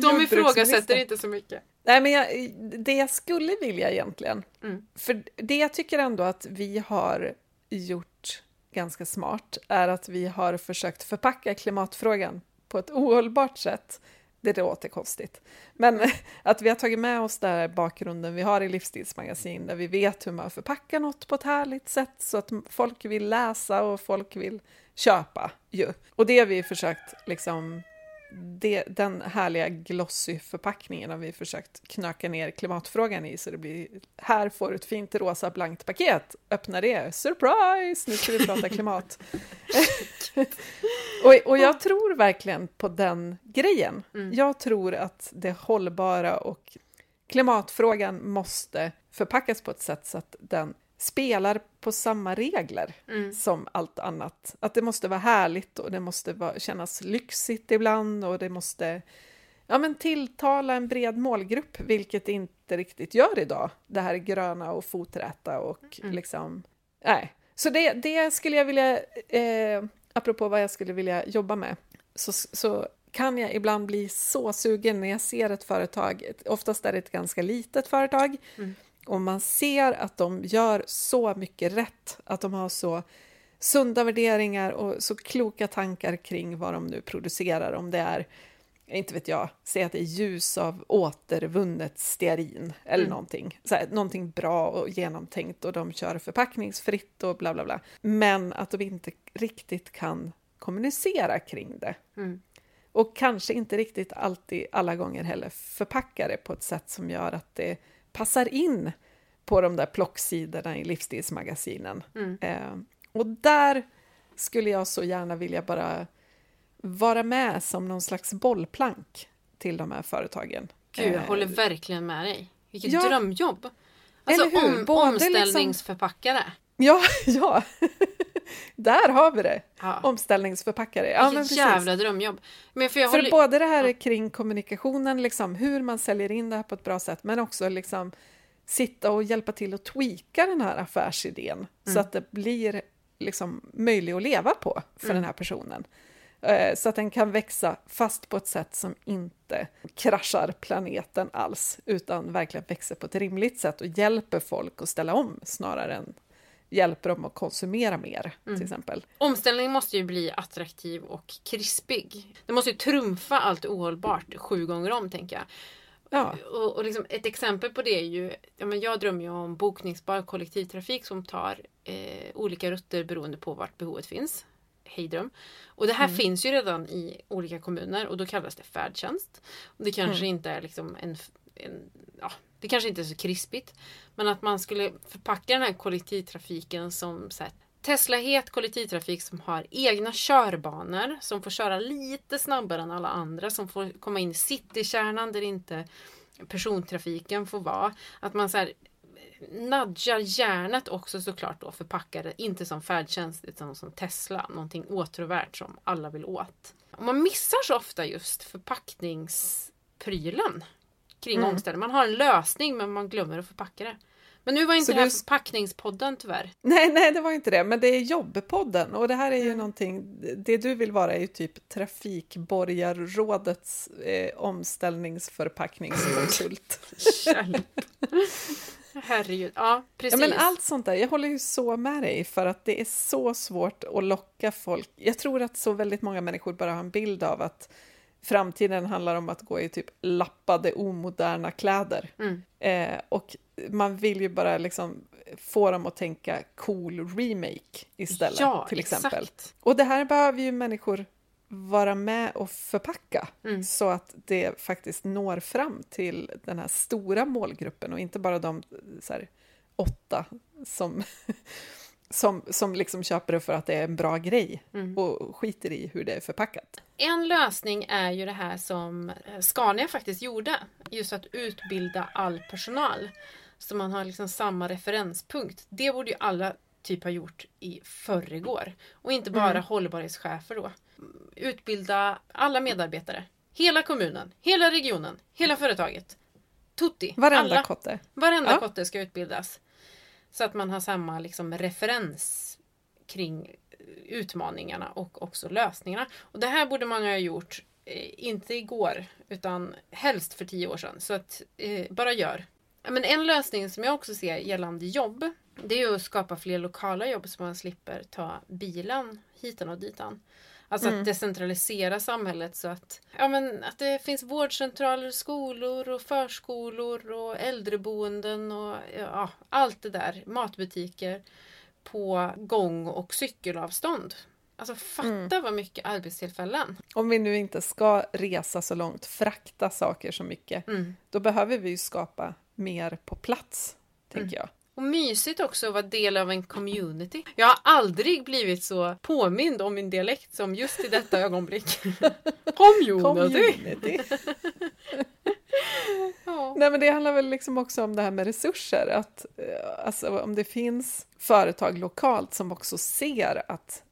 De ifrågasätter inte så mycket. Nej, men jag, det jag skulle vilja egentligen, mm. för det jag tycker ändå att vi har gjort ganska smart, är att vi har försökt förpacka klimatfrågan på ett ohållbart sätt. Det låter konstigt, men *laughs* att vi har tagit med oss den bakgrunden vi har i Livsstilsmagasin, där vi vet hur man förpackar något på ett härligt sätt så att folk vill läsa och folk vill köpa ju. Och det har vi försökt liksom det, den härliga glossy-förpackningen har vi försökt knöka ner klimatfrågan i så det blir här får du ett fint rosa blankt paket, öppna det, surprise, nu ska vi prata klimat. *laughs* och, och jag tror verkligen på den grejen. Mm. Jag tror att det hållbara och klimatfrågan måste förpackas på ett sätt så att den spelar på samma regler mm. som allt annat. Att det måste vara härligt och det måste vara, kännas lyxigt ibland och det måste ja, men tilltala en bred målgrupp, vilket det inte riktigt gör idag. Det här gröna och foträta och mm. liksom... Nej. Så det, det skulle jag vilja, eh, apropå vad jag skulle vilja jobba med, så, så kan jag ibland bli så sugen när jag ser ett företag, oftast är det ett ganska litet företag, mm och man ser att de gör så mycket rätt, att de har så sunda värderingar och så kloka tankar kring vad de nu producerar, om det är inte vet jag, säg att det är ljus av återvunnet stearin eller mm. någonting. Så här, någonting bra och genomtänkt och de kör förpackningsfritt och bla bla bla. Men att de inte riktigt kan kommunicera kring det. Mm. Och kanske inte riktigt alltid, alla gånger heller, förpacka det på ett sätt som gör att det passar in på de där plocksidorna i livsstilsmagasinen. Mm. Eh, Och där skulle jag så gärna vilja bara vara med som någon slags bollplank till de här företagen. Gud, jag Eh, håller verkligen med dig. Vilket Ja. drömjobb! Alltså om, liksom- omställningsförpackare. Ja, *laughs* ja. *laughs* där har vi det! Ja. Omställningsförpackare. Ja, men precis. jävla drömjobb. Men för jag För håller... både det här är kring kommunikationen, liksom, hur man säljer in det här på ett bra sätt, men också liksom sitta och hjälpa till att tweaka den här affärsidén så att det blir liksom möjlig att leva på för den här personen. Eh, Så att den kan växa fast på ett sätt som inte kraschar planeten alls, utan verkligen växer på ett rimligt sätt och hjälper folk att ställa om snarare än hjälper dem att konsumera mer, till exempel. Omställningen måste ju bli attraktiv och krispig. Det måste ju trumfa allt ohållbart sju gånger om, tänker jag. Ja. Och, och liksom ett exempel på det är ju, ja, men jag drömmer ju om bokningsbar kollektivtrafik som tar eh, olika rutter beroende på vart behovet finns. Hejdröm. Och det här finns ju redan i olika kommuner och då kallas det färdtjänst. Och det kanske inte är liksom en, en ja, det kanske inte är så krispigt. Men att man skulle förpacka den här kollektivtrafiken som så här, Tesla-het kollektivtrafik som har egna körbanor som får köra lite snabbare än alla andra som får komma in i citykärnan där inte persontrafiken får vara. Att man så här nudgar hjärnet också såklart då förpackar det inte som färdtjänst utan som Tesla, någonting åtråvärt som alla vill åt. Och man missar så ofta just förpackningsprylen kring Mm. omställning. Man har en lösning men man glömmer att förpacka det. Men nu var inte Så det här du- förpackningspodden tyvärr. Nej, nej, det var inte det, men det är Jobbpodden och det här är Mm. ju någonting, det du vill vara är ju typ Trafikborgarrådets eh, omställningsförpackningskonsult. Herregud. Ja, ja, precis. men allt sånt där, jag håller ju så med dig för att det är så svårt att locka folk. Jag tror att så väldigt många människor bara har en bild av att framtiden handlar om att gå i typ lappade omoderna kläder. Mm. Eh, och man vill ju bara liksom få dem att tänka cool remake istället, Ja, till exempel. exakt. Och det här behöver ju människor vara med och förpacka Mm. så att det faktiskt når fram till den här stora målgruppen och inte bara de så här, åtta som, *laughs* som, som liksom köper det för att det är en bra grej Mm. och skiter i hur det är förpackat. En lösning är ju det här som eh, Scania faktiskt gjorde. Just att utbilda all personal. Så man har liksom samma referenspunkt. Det borde ju alla typ ha gjort i förrgår. Och inte bara Mm. hållbarhetschefer då. Utbilda alla medarbetare. Hela kommunen, hela regionen, hela företaget. Tutti. Varenda alla. kotte. Varenda Ja. kotte ska utbildas. Så att man har samma liksom, referens kring utmaningarna och också lösningarna. Och det här borde många ha gjort, eh, inte igår, utan helst för tio år sedan. Så att eh, bara gör. Men en lösning som jag också ser gällande jobb, det är ju att skapa fler lokala jobb så man slipper ta bilen hitan och ditan. Alltså att decentralisera samhället så att, ja, men att det finns vårdcentraler, skolor och förskolor och äldreboenden och ja, allt det där, matbutiker på gång och cykelavstånd. Alltså fatta vad mycket arbetstillfällen. Om vi nu inte ska resa så långt, frakta saker så mycket, Mm. då behöver vi ju skapa mer på plats, tänker jag. Och mysigt också att vara del av en community. Jag har aldrig blivit så påmind om min dialekt som just i detta ögonblick. *laughs* community! Community. *laughs* Ja. Nej, men det handlar väl liksom också om det här med resurser. Att, eh, alltså, om det finns företag lokalt som också ser att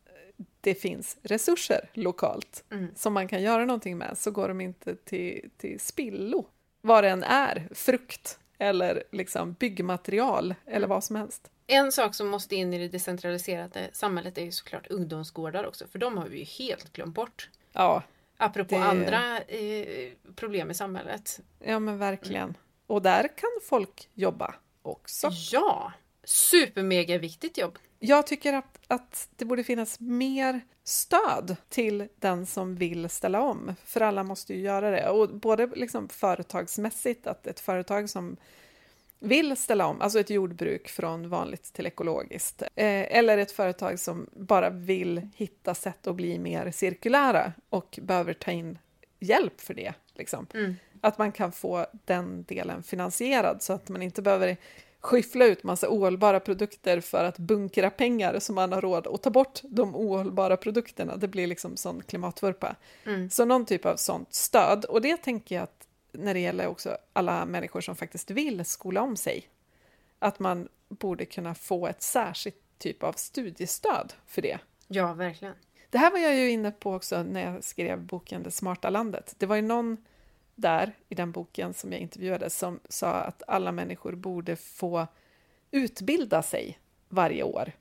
det finns resurser lokalt Mm. som man kan göra någonting med så går de inte till, till spillo. Vad det än är, frukt eller liksom byggmaterial eller vad som helst. En sak som måste in i det decentraliserade samhället är ju såklart ungdomsgårdar också, för de har vi ju helt glömt bort. Ja, Apropå Det- andra eh, problem i samhället. ja men verkligen. Och där kan folk jobba också. Ja! Supermega viktigt jobb. Jag tycker att, att det borde finnas mer stöd till den som vill ställa om, för alla måste ju göra det. Och både liksom företagsmässigt, att ett företag som vill ställa om, alltså ett jordbruk från vanligt till ekologiskt, eh, eller ett företag som bara vill hitta sätt att bli mer cirkulära och behöver ta in hjälp för det. Liksom. Mm. Att man kan få den delen finansierad så att man inte behöver skyffla ut massa ohållbara produkter för att bunkra pengar så man har råd att ta bort de ohållbara produkterna. Det blir liksom sån klimatvurpa. Mm. Så någon typ av sånt stöd. Och det tänker jag att när det gäller också alla människor som faktiskt vill skola om sig, att man borde kunna få ett särskilt typ av studiestöd för det. Ja, verkligen. Det här var jag ju inne på också när jag skrev boken Det smarta landet. Det var ju någon där i den boken som jag intervjuade som sa att alla människor borde få utbilda sig varje år.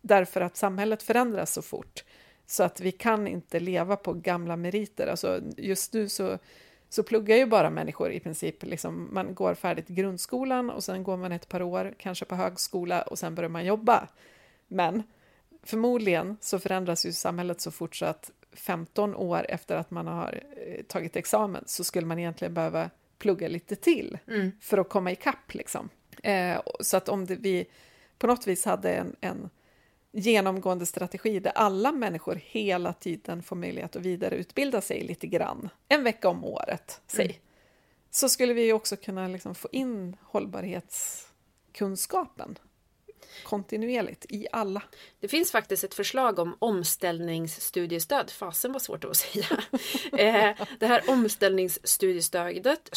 Därför att samhället förändras så fort. Så att vi kan inte leva på gamla meriter. Alltså just nu så, så pluggar ju bara människor i princip. Liksom, man går färdigt grundskolan och sen går man ett par år, kanske på högskola och sen börjar man jobba. Men förmodligen så förändras ju samhället så fort så att 15 år efter att man har eh, tagit examen så skulle man egentligen behöva plugga lite till Mm. för att komma ikapp. Liksom. Eh, så att om det, vi på något vis hade en, en genomgående strategi där alla människor hela tiden får möjlighet att vidareutbilda sig lite grann, en vecka om året, säg, Mm. så skulle vi också kunna liksom få in hållbarhetskunskapen kontinuerligt i alla. Det finns faktiskt ett förslag om omställningsstudiestöd. Fasen var svårt att säga. *laughs* Eh, det här omställningsstudiestödet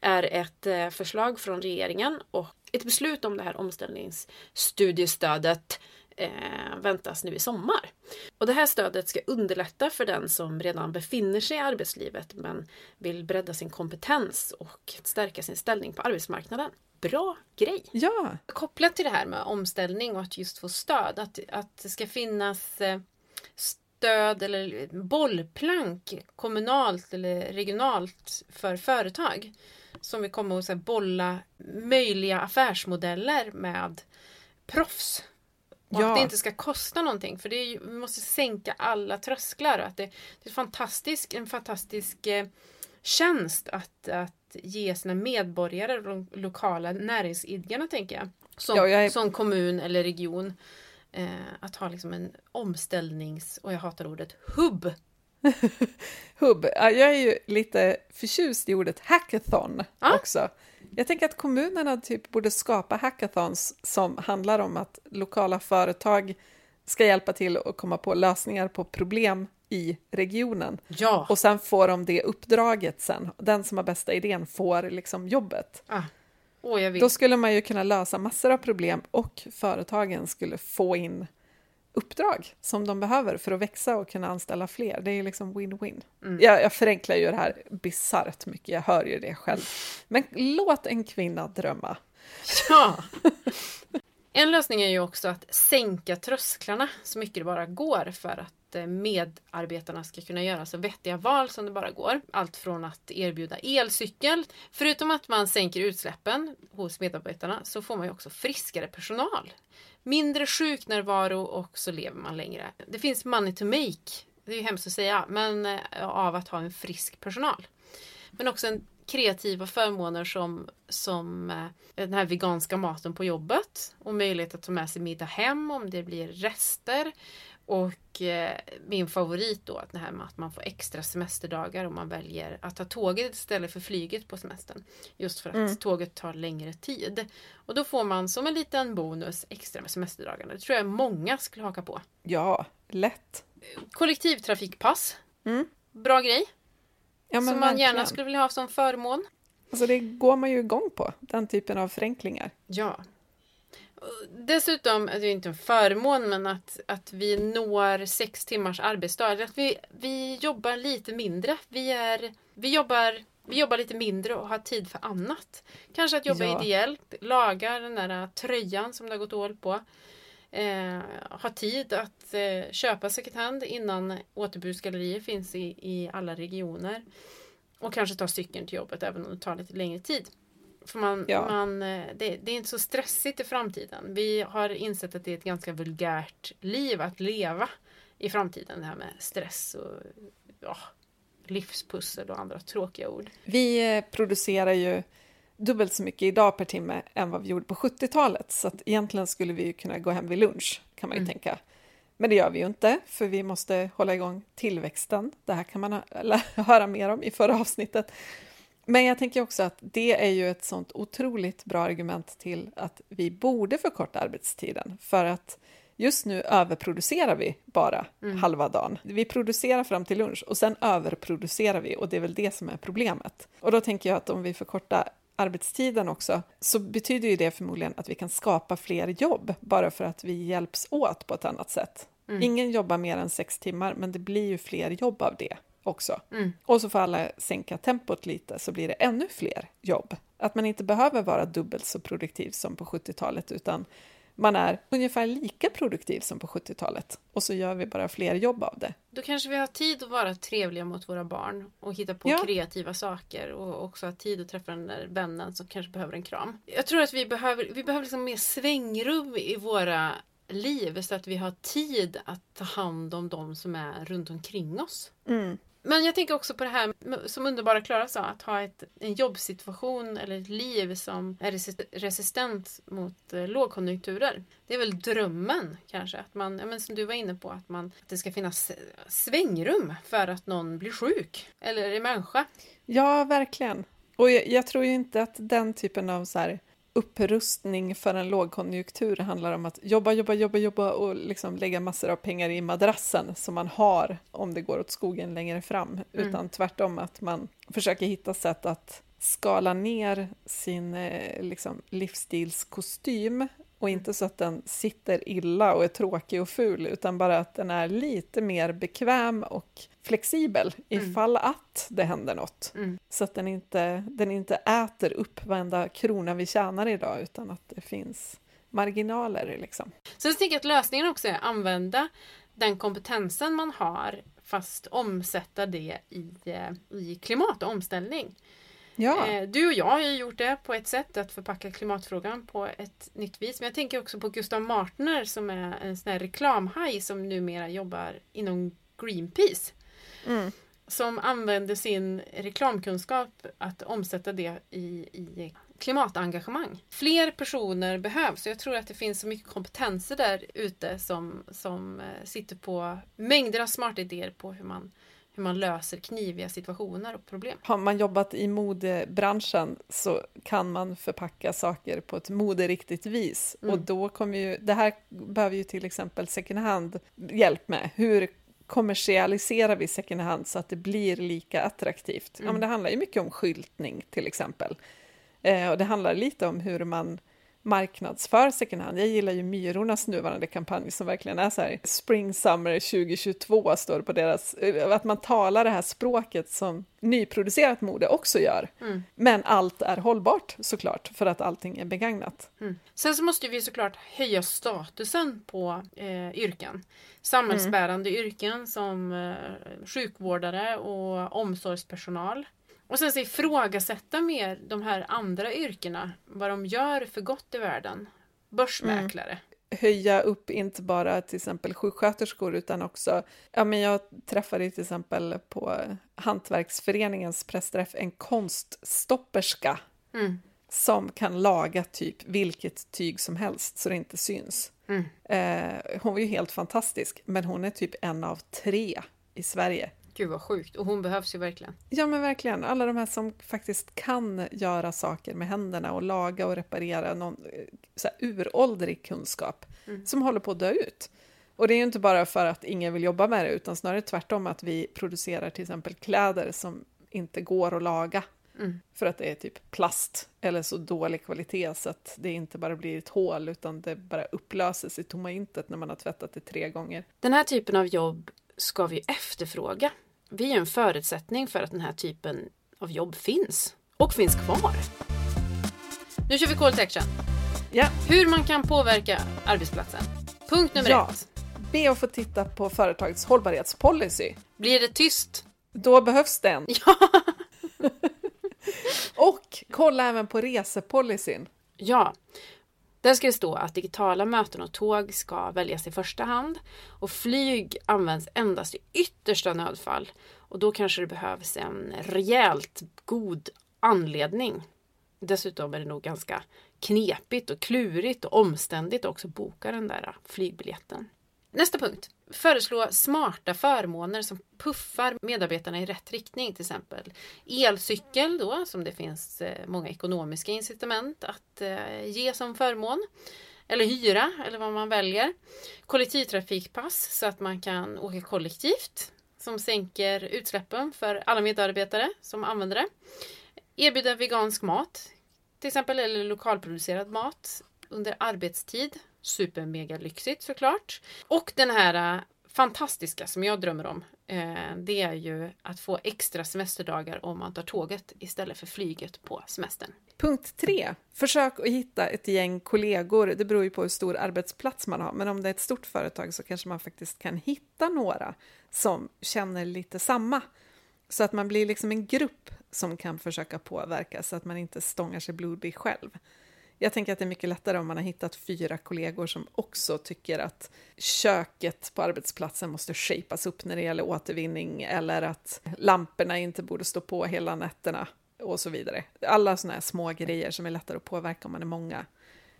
är ett eh, förslag från regeringen och ett beslut om det här omställningsstudiestödet eh, väntas nu i sommar. Och det här stödet ska underlätta för den som redan befinner sig i arbetslivet men vill bredda sin kompetens och stärka sin ställning på arbetsmarknaden. Bra grej! Ja, kopplat till det här med omställning och att just få stöd, att, att det ska finnas eh, stöd eller bollplank kommunalt eller regionalt för företag som vill komma och så bolla möjliga affärsmodeller med proffs. Och Ja. att det inte ska kosta någonting för det är vi måste sänka alla trösklar. Att det, det är fantastisk, en fantastisk eh, tjänst att, att ge sina medborgare de lokala näringsidkarna tänker jag. Som, Ja, jag är- som kommun eller region. Eh, att ha liksom en omställnings, och jag hatar ordet, hubb. *laughs* hubb. Ja, Jag är ju lite förtjust i ordet hackathon Ja. också. Jag tänker att kommunerna typ borde skapa hackathons som handlar om att lokala företag ska hjälpa till att komma på lösningar på problem i regionen. Ja! Och sen får de det uppdraget sen. Den som har bästa idén får liksom jobbet. Ah. Vill. Då skulle man ju kunna lösa massor av problem och företagen skulle få in uppdrag som de behöver för att växa och kunna anställa fler. Det är liksom win-win. Mm. Jag, jag förenklar ju det här bisarrt mycket, jag hör ju det själv. Men låt en kvinna drömma. Ja! *laughs* En lösning är ju också att sänka trösklarna så mycket det bara går för att Eh, medarbetarna ska kunna göra så vettiga val som det bara går. Allt från att erbjuda elcykel, förutom att man sänker utsläppen hos medarbetarna så får man ju också friskare personal. Mindre sjuknärvaro och så lever man längre. Det finns money to make, det är ju hemskt att säga, men eh, av att ha en frisk personal. Men också en kreativa förmåner som, som eh, den här veganska maten på jobbet och möjlighet att ta med sig middag hem om det blir rester. Och eh, min favorit då, det här med att man får extra semesterdagar om man väljer att ta tåget istället för flyget på semestern. Just för att Mm. tåget tar längre tid. Och då får man som en liten bonus extra med semesterdagarna. Det tror jag många skulle haka på. Ja, lätt. Kollektivtrafikpass. Mm. Bra grej. Ja, som man gärna verkligen. skulle vilja ha som förmån. Alltså det går man ju igång på, den typen av förenklingar. Ja. Dessutom, det är inte en förmån, men att, att vi når sex timmars arbetsdag. Att vi, vi jobbar lite mindre. Vi, är, vi, jobbar, vi jobbar lite mindre och har tid för annat. Kanske att jobba Ja. ideellt, laga den där tröjan som det har gått ål på. Eh, ha tid att eh, köpa second hand innan återbruksgallerier finns i, i alla regioner. Och kanske ta cykeln till jobbet även om det tar lite längre tid. För man, Ja. man, eh, det, det är inte så stressigt i framtiden. Vi har insett att det är ett ganska vulgärt liv att leva i framtiden. Det här med stress och ja, livspussel och andra tråkiga ord. Vi eh, producerar ju dubbelt så mycket idag per timme än vad vi gjorde på 70-talet. Så att egentligen skulle vi ju kunna gå hem vid lunch, kan man ju Mm. tänka. Men det gör vi ju inte, för vi måste hålla igång tillväxten. Det här kan man *laughs* höra mer om i förra avsnittet. Men jag tänker också att det är ju ett sånt otroligt bra argument till att vi borde förkorta arbetstiden för att just nu överproducerar vi bara mm. halva dagen. Vi producerar fram till lunch och sen överproducerar vi och det är väl det som är problemet. Och då tänker jag att om vi förkortar arbetstiden också, så betyder ju det förmodligen att vi kan skapa fler jobb bara för att vi hjälps åt på ett annat sätt. Mm. Ingen jobbar mer än sex timmar, men det blir ju fler jobb av det också. Mm. Och så får alla sänka tempot lite så blir det ännu fler jobb. Att man inte behöver vara dubbelt så produktiv som på 70-talet utan man är ungefär lika produktiv som på 70-talet och så gör vi bara fler jobb av det. Då kanske vi har tid att vara trevliga mot våra barn och hitta på ja. kreativa saker och också ha tid att träffa den där vännen som kanske behöver en kram. Jag tror att vi behöver, vi behöver liksom mer svängrum i våra liv så att vi har tid att ta hand om de som är runt omkring oss. Mm. Men jag tänker också på det här som underbara Klara sa, att ha ett, en jobbsituation eller ett liv som är resistent mot eh, lågkonjunkturer. Det är väl drömmen kanske, att man, ja, men som du var inne på, att, man, att det ska finnas svängrum för att någon blir sjuk eller är människa. Ja, verkligen. Och jag, jag tror ju inte att den typen av så här, upprustning för en lågkonjunktur handlar om att jobba, jobba, jobba, jobba och liksom lägga massor av pengar i madrassen som man har om det går åt skogen längre fram, mm. utan tvärtom att man försöker hitta sätt att skala ner sin eh, liksom, livsstilskostym och inte så att den sitter illa och är tråkig och ful, utan bara att den är lite mer bekväm och flexibel mm. ifall att det händer något. Mm. Så att den inte, den inte äter upp varenda krona vi tjänar idag, utan att det finns marginaler. Liksom. Så jag tänker att lösningen också är att använda den kompetensen man har fast omsätta det i, eh, i klimat och omställning. Ja. Eh, du och jag har ju gjort det på ett sätt, att förpacka klimatfrågan på ett nytt vis. Men jag tänker också på Gustav Martner som är en sån här reklamhaj som numera jobbar inom Greenpeace. Mm. Som använder sin reklamkunskap att omsätta det i, i klimatengagemang. Fler personer behövs och jag tror att det finns så mycket kompetenser där ute som, som eh, sitter på mängder av smarta idéer på hur man hur man löser kniviga situationer och problem. Har man jobbat i modebranschen så kan man förpacka saker på ett moderiktigt vis mm. och då kommer ju, det här behöver ju till exempel second hand hjälp med. Hur kommersialiserar vi second hand så att det blir lika attraktivt? Mm. Ja, men det handlar ju mycket om skyltning till exempel. Eh, och det handlar lite om hur man marknadsför second hand. Jag gillar ju Myrornas nuvarande kampanj som verkligen är så här Spring Summer 2022 står det på deras, eh, att man talar det här språket som nyproducerat mode också gör. Mm. Men allt är hållbart såklart för att allting är begagnat. Mm. Sen så måste vi såklart höja statusen på eh, yrken. Samhällsbärande mm. yrken som eh, sjukvårdare och omsorgspersonal. Och sen så ifrågasätta mer de här andra yrkena, vad de gör för gott i världen. Börsmäklare. Mm. Höja upp inte bara till exempel sjuksköterskor utan också, ja men jag träffade till exempel på Hantverksföreningens pressträff en konststopperska mm. som kan laga typ vilket tyg som helst så det inte syns. Mm. Eh, hon var ju helt fantastisk, men hon är typ en av tre i Sverige Gud vad sjukt. Och hon behövs ju verkligen. Ja men verkligen. Alla de här som faktiskt kan göra saker med händerna och laga och reparera någon eh, så här, uråldrig kunskap mm. som håller på att dö ut. Och det är ju inte bara för att ingen vill jobba med det utan snarare tvärtom att vi producerar till exempel kläder som inte går att laga. Mm. För att det är typ plast eller så dålig kvalitet så att det inte bara blir ett hål utan det bara upplöses i tomma intet när man har tvättat det tre gånger. Den här typen av jobb ska vi efterfråga vi är en förutsättning för att den här typen av jobb finns och finns kvar. Nu kör vi call to action. Ja. Hur man kan påverka arbetsplatsen. Punkt nummer ja. ett. Be att få titta på företagets hållbarhetspolicy. Blir det tyst? Då behövs den. *laughs* Ja. och kolla även på resepolicyn. Ja, där ska det stå att digitala möten och tåg ska väljas i första hand och flyg används endast i yttersta nödfall och då kanske det behövs en rejält god anledning. Dessutom är det nog ganska knepigt och klurigt och omständigt att också boka den där flygbiljetten. Nästa punkt. Föreslå smarta förmåner som puffar medarbetarna i rätt riktning. Till exempel elcykel då, som det finns eh, många ekonomiska incitament att eh, ge som förmån. Eller hyra, eller vad man väljer. Kollektivtrafikpass så att man kan åka kollektivt som sänker utsläppen för alla medarbetare som använder det. Erbjuda vegansk mat till exempel, eller lokalproducerad mat under arbetstid. Supermega lyxigt såklart. Och den här äh, fantastiska som jag drömmer om, äh, det är ju att få extra semesterdagar om man tar tåget istället för flyget på semestern. Punkt tre. Försök att hitta ett gäng kollegor. Det beror ju på hur stor arbetsplats man har, men om det är ett stort företag så kanske man faktiskt kan hitta några som känner lite samma. Så att man blir liksom en grupp som kan försöka påverka så att man inte stångar sig blodig själv. Jag tänker att det är mycket lättare om man har hittat fyra kollegor som också tycker att köket på arbetsplatsen måste shapas upp när det gäller återvinning eller att lamporna inte borde stå på hela nätterna och så vidare. Alla sådana här små grejer som är lättare att påverka om man är många.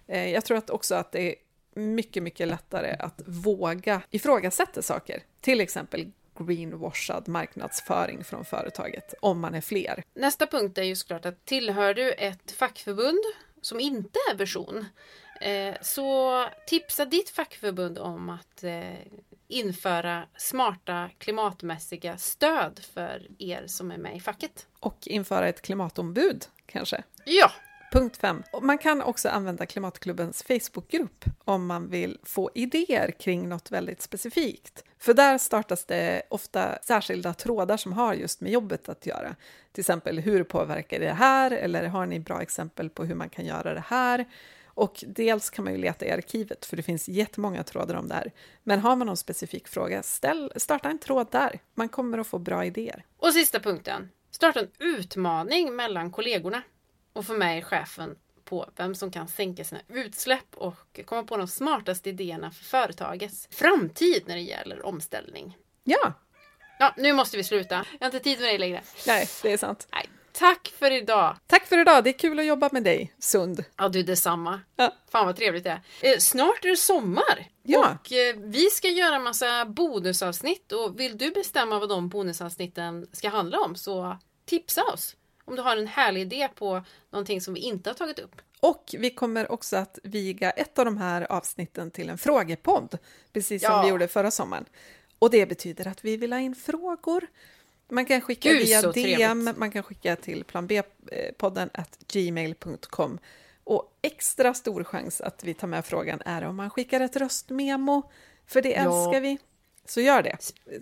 Eh, jag tror att också att det är mycket, mycket lättare att våga ifrågasätta saker. Till exempel greenwashad marknadsföring från företaget, om man är fler. Nästa punkt är ju såklart att tillhör du ett fackförbund som inte är version eh, så tipsa ditt fackförbund om att eh, införa smarta klimatmässiga stöd för er som är med i facket. Och införa ett klimatombud kanske? Ja, Punkt 5. Man kan också använda Klimatklubbens Facebookgrupp om man vill få idéer kring något väldigt specifikt. För där startas det ofta särskilda trådar som har just med jobbet att göra. Till exempel, hur påverkar det här? Eller har ni bra exempel på hur man kan göra det här? Och dels kan man ju leta i arkivet, för det finns jättemånga trådar om det här. Men har man någon specifik fråga, ställ, starta en tråd där. Man kommer att få bra idéer. och sista punkten. Starta en utmaning mellan kollegorna och få med er chefen på vem som kan sänka sina utsläpp och komma på de smartaste idéerna för företagets framtid när det gäller omställning. Ja, Ja, nu måste vi sluta. Jag har inte tid med dig längre. nej, det är sant. Nej, tack för idag! Tack för idag, det är kul att jobba med dig, Sund. Ja, du detsamma. Ja. Fan vad trevligt det är. Eh, snart är det sommar. Ja. Och eh, vi ska göra en massa bonusavsnitt och vill du bestämma vad de bonusavsnitten ska handla om så tipsa oss. Om du har en härlig idé på någonting som vi inte har tagit upp. Och vi kommer också att viga ett av de här avsnitten till en frågepodd, precis som Ja. vi gjorde förra sommaren. Och det betyder att vi vill ha in frågor. Man kan skicka Gud, via DM, trevligt. man kan skicka till planbpodden gmail.com. Och extra stor chans att vi tar med frågan är om man skickar ett röstmemo, för det Ja. älskar vi. Så gör det.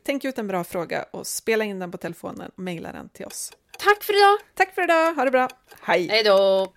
Tänk ut en bra fråga och spela in den på telefonen och mejla den till oss. Tack för idag! Tack för idag, ha det bra, hej! Hej då!